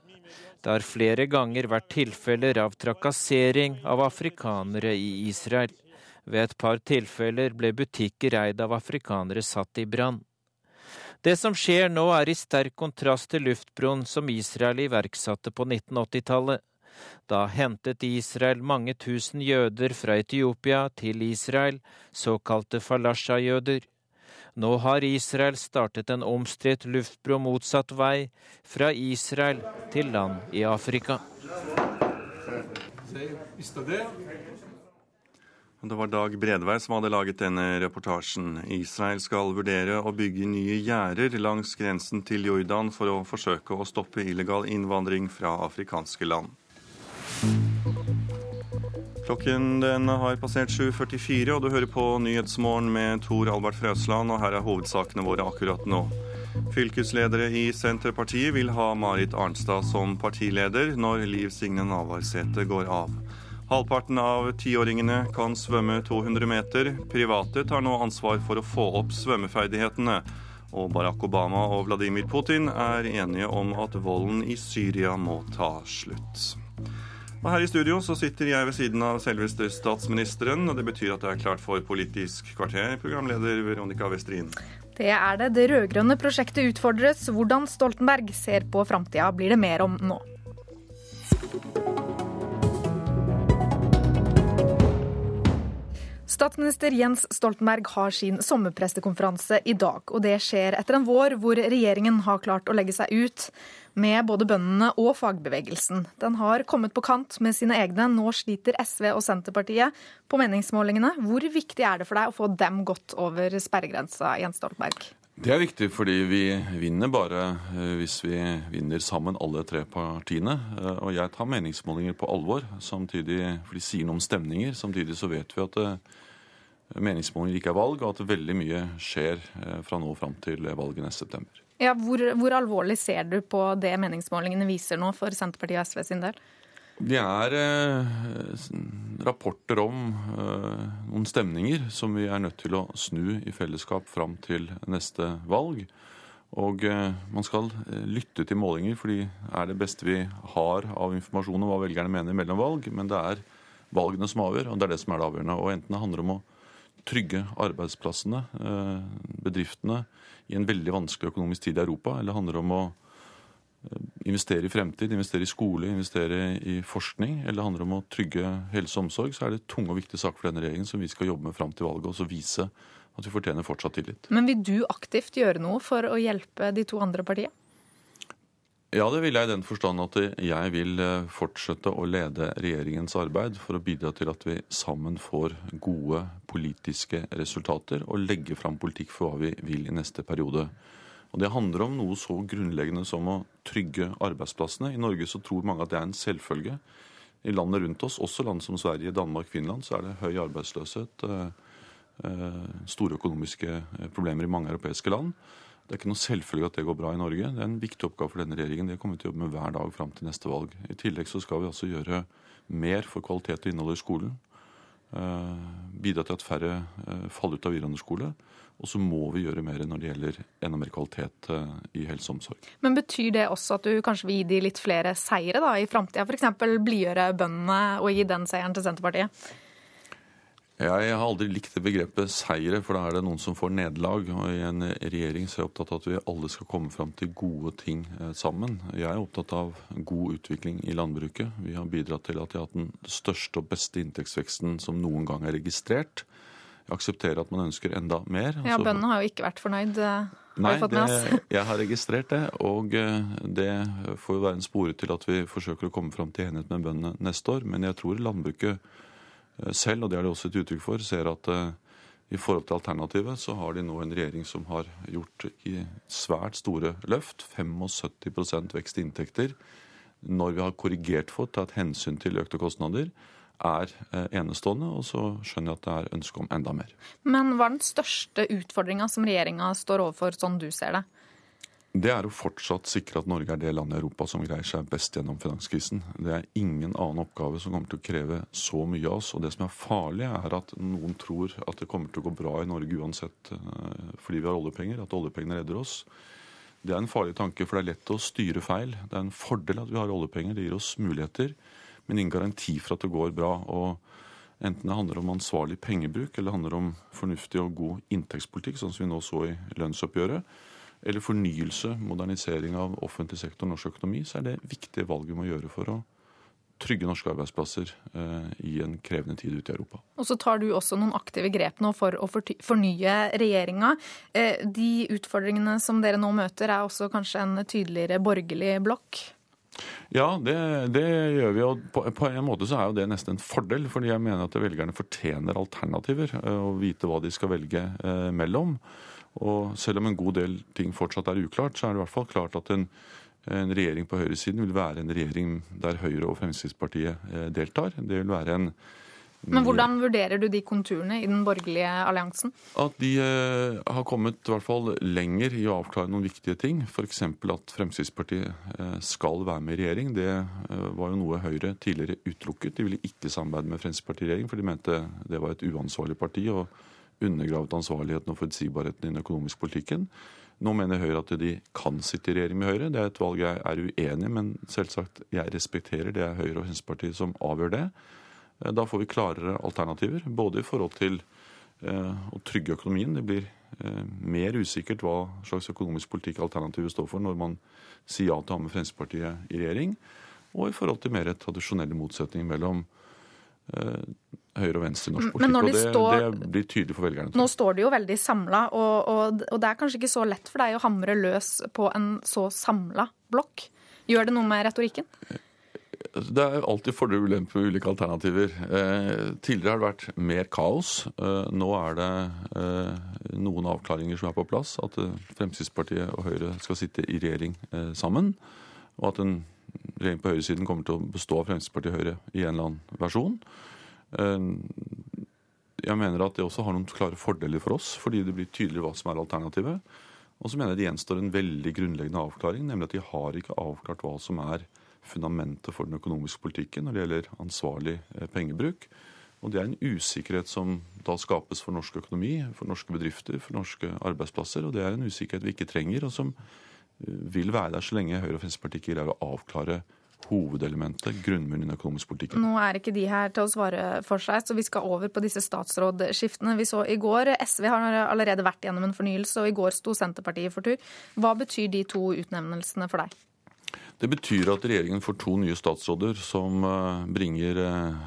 Speaker 63: Det har flere ganger vært tilfeller av trakassering av afrikanere i Israel. Ved et par tilfeller ble butikker eid av afrikanere satt i brann. Det som skjer nå er i sterk kontrast til luftbroen som Israel iverksatte på 1980-tallet. Da hentet Israel mange tusen jøder fra Etiopia til Israel, såkalte falasha-jøder. Nå har Israel startet en omstridt luftbro motsatt vei, fra Israel til land i Afrika.
Speaker 1: Det var Dag Bredvei som hadde laget denne reportasjen. Israel skal vurdere å bygge nye gjerder langs grensen til Jordan for å forsøke å stoppe illegal innvandring fra afrikanske land. Klokken den har passert 7.44, og du hører på Nyhetsmorgen med Tor Albert Frøsland, og her er hovedsakene våre akkurat nå. Fylkesledere i Senterpartiet vil ha Marit Arnstad som partileder når Liv Signe Navarsete går av. Halvparten av tiåringene kan svømme 200 meter. Private tar nå ansvar for å få opp svømmeferdighetene. Og Barack Obama og Vladimir Putin er enige om at volden i Syria må ta slutt.
Speaker 66: Og her i studio så sitter jeg ved siden av selveste statsministeren, og det betyr at det er klart for Politisk kvarter, programleder Veronica Westrin.
Speaker 61: Det er det. Det rød-grønne prosjektet utfordres. Hvordan Stoltenberg ser på framtida, blir det mer om nå. Statsminister Jens Stoltenberg har sin sommerprestekonferanse i dag. og Det skjer etter en vår hvor regjeringen har klart å legge seg ut med både bøndene og fagbevegelsen. Den har kommet på kant med sine egne. Nå sliter SV og Senterpartiet på meningsmålingene. Hvor viktig er det for deg å få dem godt over sperregrensa, Jens Stoltenberg?
Speaker 67: Det er viktig fordi vi vinner bare eh, hvis vi vinner sammen alle tre partiene. Eh, og jeg tar meningsmålinger på alvor, samtidig, for de sier noe om stemninger. Samtidig så vet vi at eh, meningsmålinger ikke er valg, og at veldig mye skjer fra nå fram til valget neste september.
Speaker 61: Ja, hvor, hvor, alvorlig ser du på det meningsmålingene viser nå for Senterpartiet og SV sin del?
Speaker 67: Det er eh, rapporter om eh, noen stemninger som vi er nødt til å snu i fellesskap fram til neste valg. Og eh, man skal eh, lytte til målinger, for de er det beste vi har av informasjon om hva velgerne mener mellom valg. Men det er valgene som avgjør, og det er det som er det avgjørende. Og enten det handler om å trygge arbeidsplassene, eh, bedriftene, i en veldig vanskelig økonomisk tid i Europa, eller handler om å eh, investere i fremtid, investere i skole, investere i forskning, eller handler om å trygge helse og omsorg, så er det tunge og viktige saker for denne regjeringen som vi skal jobbe med fram til valget, og så vise at vi fortjener fortsatt tillit.
Speaker 61: Men vil du aktivt gjøre noe for å hjelpe de to andre partiene?
Speaker 67: Ja, det vil jeg i den forstand at jeg vil eh, fortsette å lede regjeringens arbeid for å bidra til at vi sammen får gode politiske resultater og legge fram politikk for hva vi vil i neste periode. Og Det handler om noe så grunnleggende som å trygge arbeidsplassene. I Norge så tror mange at det er en selvfølge. I landet rundt oss, også land som Sverige, Danmark, Finland, så er det høy arbeidsløshet, eh, eh, store økonomiske problemer i mange europeiske land. Det er ikke noe selvfølge at det går bra i Norge. Det er en viktig oppgave for denne regjeringen. Det kommer vi til å jobbe med hver dag fram til neste valg. I tillegg så skal vi altså gjøre mer for kvalitet og innhold i skolen. Eh, bidra til at færre eh, faller ut av videregående skole. Og så må vi gjøre mer når det gjelder enda mer kvalitet eh, i helse og omsorg.
Speaker 61: Men Betyr det også at du kanskje vil gi de litt flere seire da, i framtida? F.eks. blidgjøre bøndene og gi den seieren til Senterpartiet?
Speaker 67: Jeg har aldri likt det begrepet seire, for da er det noen som får nederlag. Og i en regjering så er jeg opptatt av at vi alle skal komme fram til gode ting eh, sammen. Jeg er opptatt av god utvikling i landbruket. Vi har bidratt til at vi har hatt den største og beste inntektsveksten som noen gang er registrert. Jeg aksepterer at man ønsker enda mer.
Speaker 61: Ja, Bøndene har jo ikke vært fornøyd. Eh,
Speaker 67: Nei, det, jeg har registrert det, og eh, det får jo være en spore til at vi forsøker å komme fram til enighet med bøndene neste år. Men jeg tror landbruket selv, og det er det også et uttrykk for, ser at eh, i forhold til alternativet så har de nå en regjering som har gjort i svært store løft. 75 vekst i inntekter. Når vi har korrigert for, tatt hensyn til økte kostnader, er eh, enestående. Og så skjønner jeg at det er ønske om enda mer.
Speaker 61: Men hva er den største utfordringa som regjeringa står overfor, sånn du ser det?
Speaker 67: Det er å fortsatt sikre at Norge er det landet i Europa som greier seg best gjennom finanskrisen. Det er ingen annen oppgave som kommer til å kreve så mye av oss. Og det som er farlig, er at noen tror at det kommer til å gå bra i Norge uansett eh, fordi vi har oljepenger, at oljepengene redder oss. Det er en farlig tanke, for det er lett å styre feil. Det er en fordel at vi har oljepenger, det gir oss muligheter, men ingen garanti for at det går bra. og Enten det handler om ansvarlig pengebruk eller det handler om fornuftig og god inntektspolitikk, sånn som vi nå så i lønnsoppgjøret, eller fornyelse, modernisering av offentlig sektor og norsk økonomi, så er det viktige valg vi må gjøre for å trygge norske arbeidsplasser eh, i en krevende tid ute i Europa.
Speaker 61: Og så tar du også noen aktive grep nå for å fornye regjeringa. Eh, de utfordringene som dere nå møter, er også kanskje en tydeligere borgerlig blokk?
Speaker 67: Ja, det, det, gjør vi. Og på, på, en måte så er jo det nesten en fordel, fordi jeg mener at velgerne fortjener alternativer eh, og vite hva de skal velge eh, mellom. Og selv om en god del ting fortsatt er uklart, så er det i hvert fall klart at en, en regjering på høyresiden vil være en regjering der Høyre og Fremskrittspartiet eh, deltar. Det vil være en
Speaker 61: men hvordan vurderer du de konturene i den borgerlige alliansen?
Speaker 67: At de eh, har kommet i hvert fall lenger i å avklare noen viktige ting. F.eks. at Fremskrittspartiet eh, skal være med i regjering. Det eh, var jo noe Høyre tidligere utelukket. De ville ikke samarbeide med Fremskrittspartiet i regjering, for de mente det var et uansvarlig parti. og undergravet ansvarligheten og forutsigbarheten i den økonomiske politikken. Nå mener Høyre at de kan sitte i regjering med Høyre. Det er et valg jeg er uenig i, men selvsagt, jeg respekterer. Det er Høyre og Fremskrittspartiet som avgjør det. Eh, da får vi klarere alternativer, både i forhold til eh, å trygge økonomien. Det blir eh, mer usikkert hva slags økonomisk politikk alternativet står for når man sier ja til å ha med Fremskrittspartiet i regjering, og i forhold til mer tradisjonelle motsetninger mellom høyre og venstre i norsk politikk. og det, står, det, blir tydelig for velgerne.
Speaker 61: Nå står de jo veldig samla, og, og, og, det er kanskje ikke så lett for deg å hamre løs på en så samla blokk. Gjør det noe med retorikken?
Speaker 67: Det er alltid fordeler og ulemper med ulike alternativer. Eh, tidligere har det vært mer kaos. Eh, nå er det eh, noen avklaringer som er på plass. At eh, Fremskrittspartiet og Høyre skal sitte i regjering eh, sammen. Og at en regjering på høyresiden kommer til å bestå av Fremskrittspartiet og Høyre i en eller annen versjon. Eh, jeg mener at det også har noen klare fordeler for oss, fordi det blir tydeligere hva som er alternativet. Og så mener jeg det gjenstår en veldig grunnleggende avklaring, nemlig at de har ikke avklart hva som er fundamentet for den økonomiske politikken når det gjelder ansvarlig eh, pengebruk. Og det er en usikkerhet som da skapes for norsk økonomi, for norske bedrifter, for norske arbeidsplasser. Og det er en usikkerhet vi ikke trenger, og som vil være der så lenge Høyre og Fremskrittspartiet ikke greier å avklare hovedelementet, grunnmuren i den økonomiske politikken.
Speaker 61: Nå er ikke de her til å svare for seg, så vi skal over på disse statsrådskiftene. Vi så i går SV har allerede vært gjennom en fornyelse, og i går sto Senterpartiet for tur. Hva betyr de to utnevnelsene for deg?
Speaker 67: Det betyr at regjeringen får to nye statsråder som eh, bringer eh,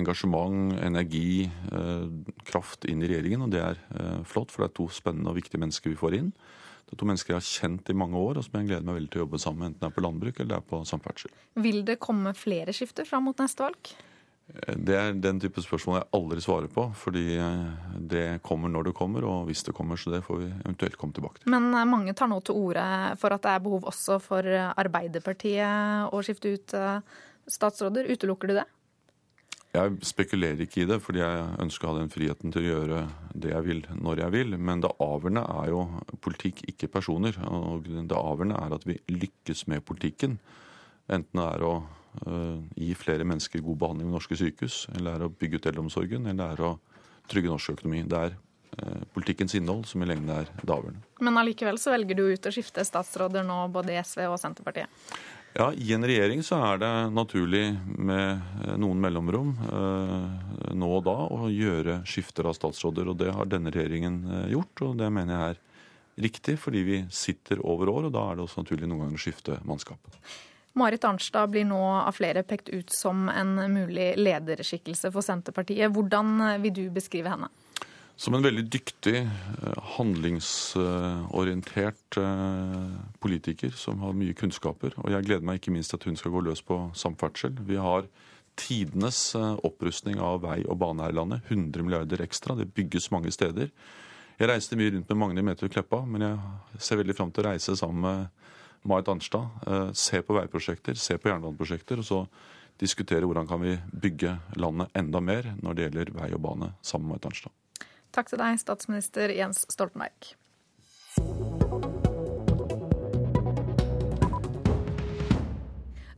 Speaker 67: engasjement, energi, eh, kraft inn i regjeringen. Og det er flott, for det er to spennende og viktige mennesker vi får inn. Det er to mennesker jeg har kjent i mange år, og som jeg gleder meg veldig til å jobbe sammen med, enten det er på landbruk eller det er på samferdsel.
Speaker 61: Vil det komme flere skifter fram mot neste valg?
Speaker 67: Det er den type spørsmål jeg aldri svarer på, fordi eh, det kommer når det kommer, og hvis det kommer, så det får vi eventuelt komme tilbake til.
Speaker 61: Men eh, mange tar nå til orde for at det er behov også for Arbeiderpartiet å skifte ut eh, statsråder. Utelukker du det?
Speaker 67: Jeg spekulerer ikke i det, fordi jeg ønsker å ha den friheten til å gjøre det jeg vil, når jeg vil. Men det avgjørende er jo politikk, ikke personer. Og det avgjørende er at vi lykkes med politikken. Enten det er å uh, gi flere mennesker god behandling ved norske sykehus, eller er å bygge ut eldreomsorgen, eller er å trygge norsk økonomi. Det er uh, politikkens innhold som i lengden er det avgjørende.
Speaker 61: Men allikevel så velger du ut å skifte statsråder nå, både i SV og Senterpartiet?
Speaker 67: Ja, I en regjering så er det naturlig med eh, noen mellomrom eh, nå og da å gjøre skifter av statsråder. og Det har denne regjeringen eh, gjort, og det mener jeg er riktig, fordi vi sitter over år. og Da er det også naturlig noen ganger å skifte mannskap.
Speaker 61: Marit Arnstad blir nå av flere pekt ut som en mulig lederskikkelse for Senterpartiet. Hvordan vil du beskrive henne?
Speaker 67: Som en veldig dyktig, eh, handlingsorientert eh, politiker som har mye kunnskaper. Og jeg gleder meg ikke minst til at hun skal gå løs på samferdsel. Vi har tidenes eh, opprustning av vei og bane her i landet. 100 milliarder ekstra. Det bygges mange steder. Jeg reiste mye rundt med Magne Meter Kleppa, men jeg ser veldig fram til å reise sammen med Marit Arnstad. Se på veiprosjekter, se på jernbaneprosjekter, og så diskutere hvordan kan vi bygge landet enda mer når det gjelder vei og bane sammen med Marit Arnstad.
Speaker 61: Takk til deg, statsminister Jens Stoltenberg.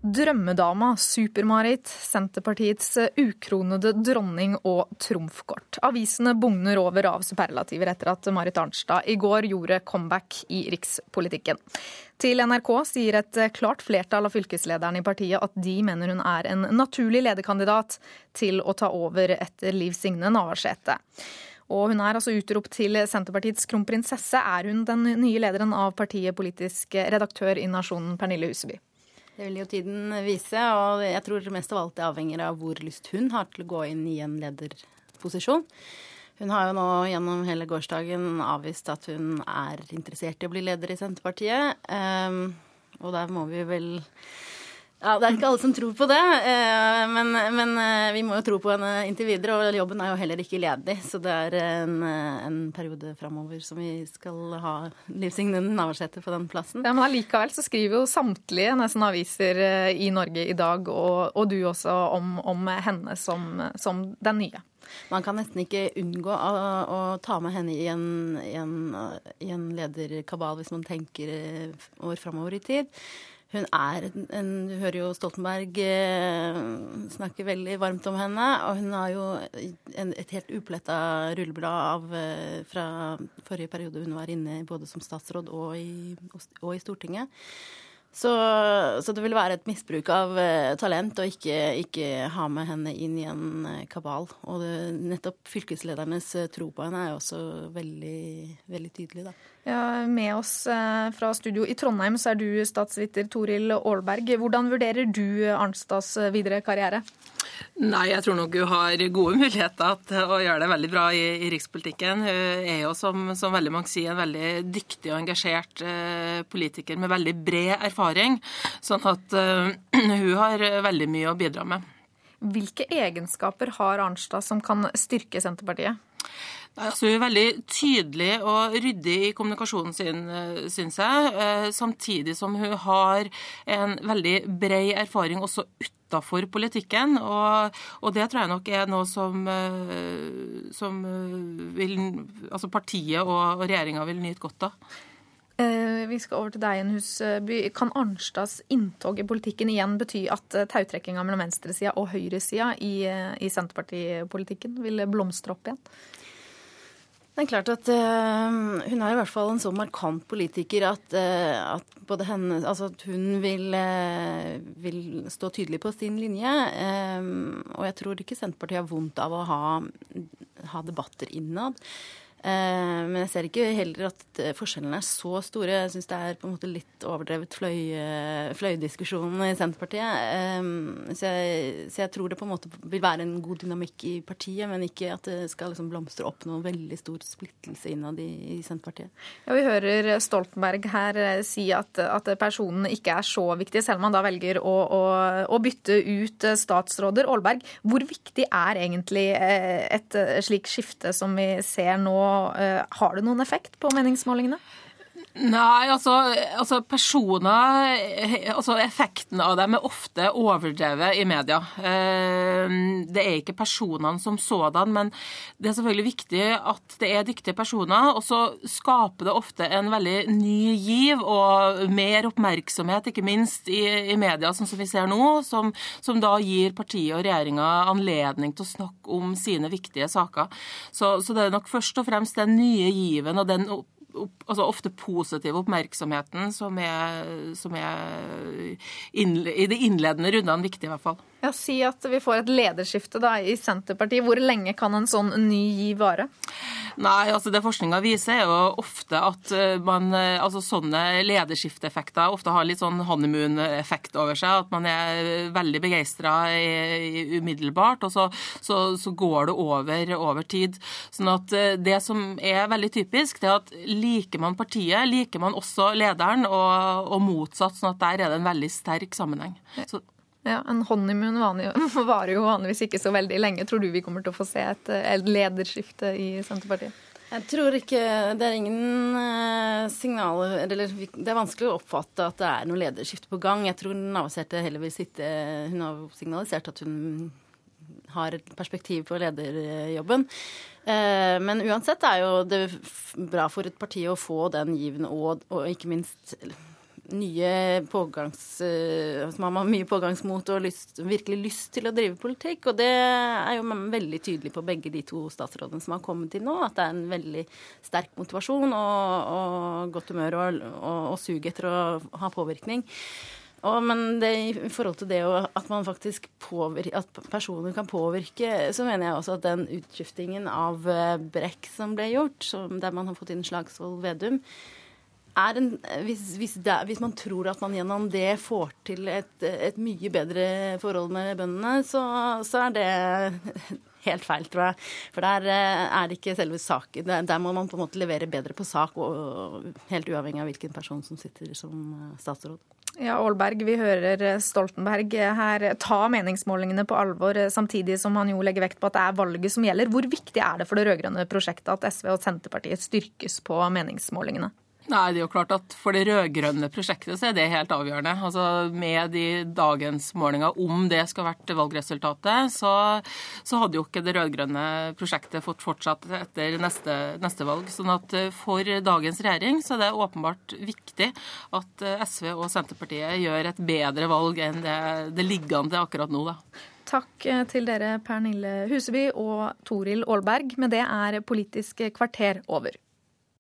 Speaker 61: Drømmedama, Super-Marit, Senterpartiets ukronede dronning og trumfkort. Avisene bugner over av superlativer etter at Marit Arnstad i går gjorde comeback i rikspolitikken. Til NRK sier et klart flertall av fylkeslederne i partiet at de mener hun er en naturlig lederkandidat til å ta over etter Liv Signe Navarsete. Og hun er altså utropt til Senterpartiets kronprinsesse. Er hun den nye lederen av partiet politisk redaktør i Nasjonen, Pernille Huseby?
Speaker 20: Det vil jo tiden vise, og jeg tror mest av alt det avhenger av hvor lyst hun har til å gå inn i en lederposisjon. Hun har jo nå gjennom hele gårsdagen avvist at hun er interessert i å bli leder i Senterpartiet. Um, og der må vi vel ja, Det er ikke alle som tror på det, eh, men, men, eh, vi må jo tro på henne inntil videre. Og jobben er jo heller ikke ledig, så det er en, en periode framover som vi skal ha Liv Signe Navarsete på den plassen.
Speaker 61: Ja, Men allikevel så skriver jo samtlige nesten aviser eh, i Norge i dag, og, og du også, om, om henne som, som, den nye.
Speaker 20: Man kan nesten ikke unngå å, å ta med henne i en, i en, i en lederkabal hvis man tenker år framover i tid. Hun er en Du hører jo Stoltenberg eh, snakke veldig varmt om henne. Og hun har jo en, et helt upletta rulleblad av, eh, fra forrige periode hun var inne både som statsråd og i, og i Stortinget. Så, så, det vil være et misbruk av uh, talent å ikke, ikke, ha med henne inn i en uh, kabal. Og det, nettopp fylkesledernes tro på henne er jo også veldig, veldig tydelig, da.
Speaker 61: Ja, med oss fra studio i Trondheim så er du statsviter Toril Aalberg. Hvordan vurderer du Arnstads videre karriere?
Speaker 23: Nei, jeg tror nok hun har gode muligheter til å gjøre det veldig bra i, i rikspolitikken. Hun er jo, som, som, veldig mange sier, en veldig dyktig og engasjert eh, politiker med veldig bred erfaring. Sånn at eh, hun har veldig mye å bidra med.
Speaker 61: Hvilke egenskaper har Arnstad som kan styrke Senterpartiet?
Speaker 23: Altså, hun er veldig tydelig og ryddig i kommunikasjonen sin, eh, syns jeg. Eh, samtidig som hun har en veldig bred erfaring også utafor politikken. Og, og, det tror jeg nok er noe som, eh, som vil, altså partiet og, og regjeringa vil nyte godt av.
Speaker 61: Vi skal over til deg Husby. Kan Arnstads inntog i politikken igjen bety at tautrekkinga mellom venstresida og høyresida i, i Senterpartipolitikken vil blomstre opp igjen?
Speaker 20: Det er klart at uh, Hun er i hvert fall en så markant politiker at, uh, at henne Altså at hun vil, uh, vil, stå tydelig på sin linje. og jeg tror ikke Senterpartiet har vondt av å ha, ha debatter innad. Eh, men jeg ser ikke heller at eh, forskjellene er så store. Jeg syns det er på en måte litt overdrevet fløy, eh, i Senterpartiet. Så jeg, så jeg, tror det på en måte vil være en god dynamikk i partiet, men ikke at det skal liksom blomstre opp noen veldig stor splittelse innad i Senterpartiet.
Speaker 61: Ja, Vi hører Stoltenberg her si at, at personen ikke er så viktig, selv om han da velger å, å, å bytte ut statsråder. Aalberg, hvor viktig er egentlig et slikt skifte som vi ser nå? Eh, har det noen effekt på meningsmålingene?
Speaker 23: Nei, altså, altså, personer altså Effekten av dem er ofte overdrevet i media. Eh, det er ikke personene som sådan, men det er selvfølgelig viktig at det er dyktige personer. Og så skaper det ofte en veldig ny giv og mer oppmerksomhet, ikke minst i, i media, sånn som vi ser nå, som, som da gir partiet og regjeringa anledning til å snakke om sine viktige saker. Så, så det er nok først og fremst den nye given og den altså ofte positiv oppmerksomheten som er, som er innle, i de innledende rundene viktig, i hvert fall.
Speaker 61: Ja, Si at vi får et lederskifte da, i Senterpartiet. Hvor lenge kan en sånn ny gi vare?
Speaker 23: Nei, altså Det forskninga viser, er jo ofte at eh, man, eh, altså sånne lederskifteeffekter ofte har litt sånn honeymoon-effekt over seg. At man er veldig begeistra umiddelbart, og så, så, så, går det over over tid. Sånn at eh, Det som er veldig typisk, det er at liker man partiet, liker man også lederen, og, og motsatt. sånn at der er det en veldig sterk sammenheng. Så
Speaker 61: ja, En honeymoon varer jo vanligvis ikke så veldig lenge. Tror du vi kommer til å få se et, lederskifte i Senterpartiet?
Speaker 20: Jeg tror ikke Det er ingen uh, signaler Eller det er vanskelig å oppfatte at det er noe lederskifte på gang. Jeg tror Navarsete heller vil sitte Hun har signalisert at hun har et perspektiv på lederjobben. Uh, men uansett er jo det bra for et parti å få den given og, og ikke minst nye pågangs... Eh, som har mye pågangsmot og lyst, virkelig lyst til å drive politikk. Og det er jo veldig tydelig på begge de to statsrådene som har kommet inn nå, at det er en veldig sterk motivasjon og, og godt humør og, og, og sug etter å ha påvirkning. Og, men det, i forhold til det at man faktisk påvirke, at personer kan påvirke, så mener jeg også at den utskiftingen av eh, Brekk som ble gjort, som, der man har fått inn Slagsvold Vedum, en, hvis, hvis, det, hvis, man tror at man gjennom det får til et, et mye bedre forhold med bøndene, så, så, er det helt feil, tror jeg. For der eh, er det ikke selve saken. Der, der må man på en måte levere bedre på sak, og, helt uavhengig av hvilken person som sitter som eh, statsråd.
Speaker 61: Ja, Aalberg, vi hører Stoltenberg her ta meningsmålingene på alvor, samtidig som han jo legger vekt på at det er valget som gjelder. Hvor viktig er det for det rød-grønne prosjektet at SV og Senterpartiet styrkes på meningsmålingene?
Speaker 23: Nei, det er jo klart at For det rød-grønne prosjektet så er det helt avgjørende. Altså Med de dagens målinger, om det skal vært valgresultatet, så, så hadde jo ikke det rød-grønne prosjektet fått fortsatt etter neste, neste, valg. Sånn at eh, For dagens regjering så er det åpenbart viktig at eh, SV og Senterpartiet gjør et bedre valg enn det, det liggende akkurat nå. da.
Speaker 61: Takk eh, til dere Pernille Huseby og Toril Aalberg. Med det er Politisk kvarter over.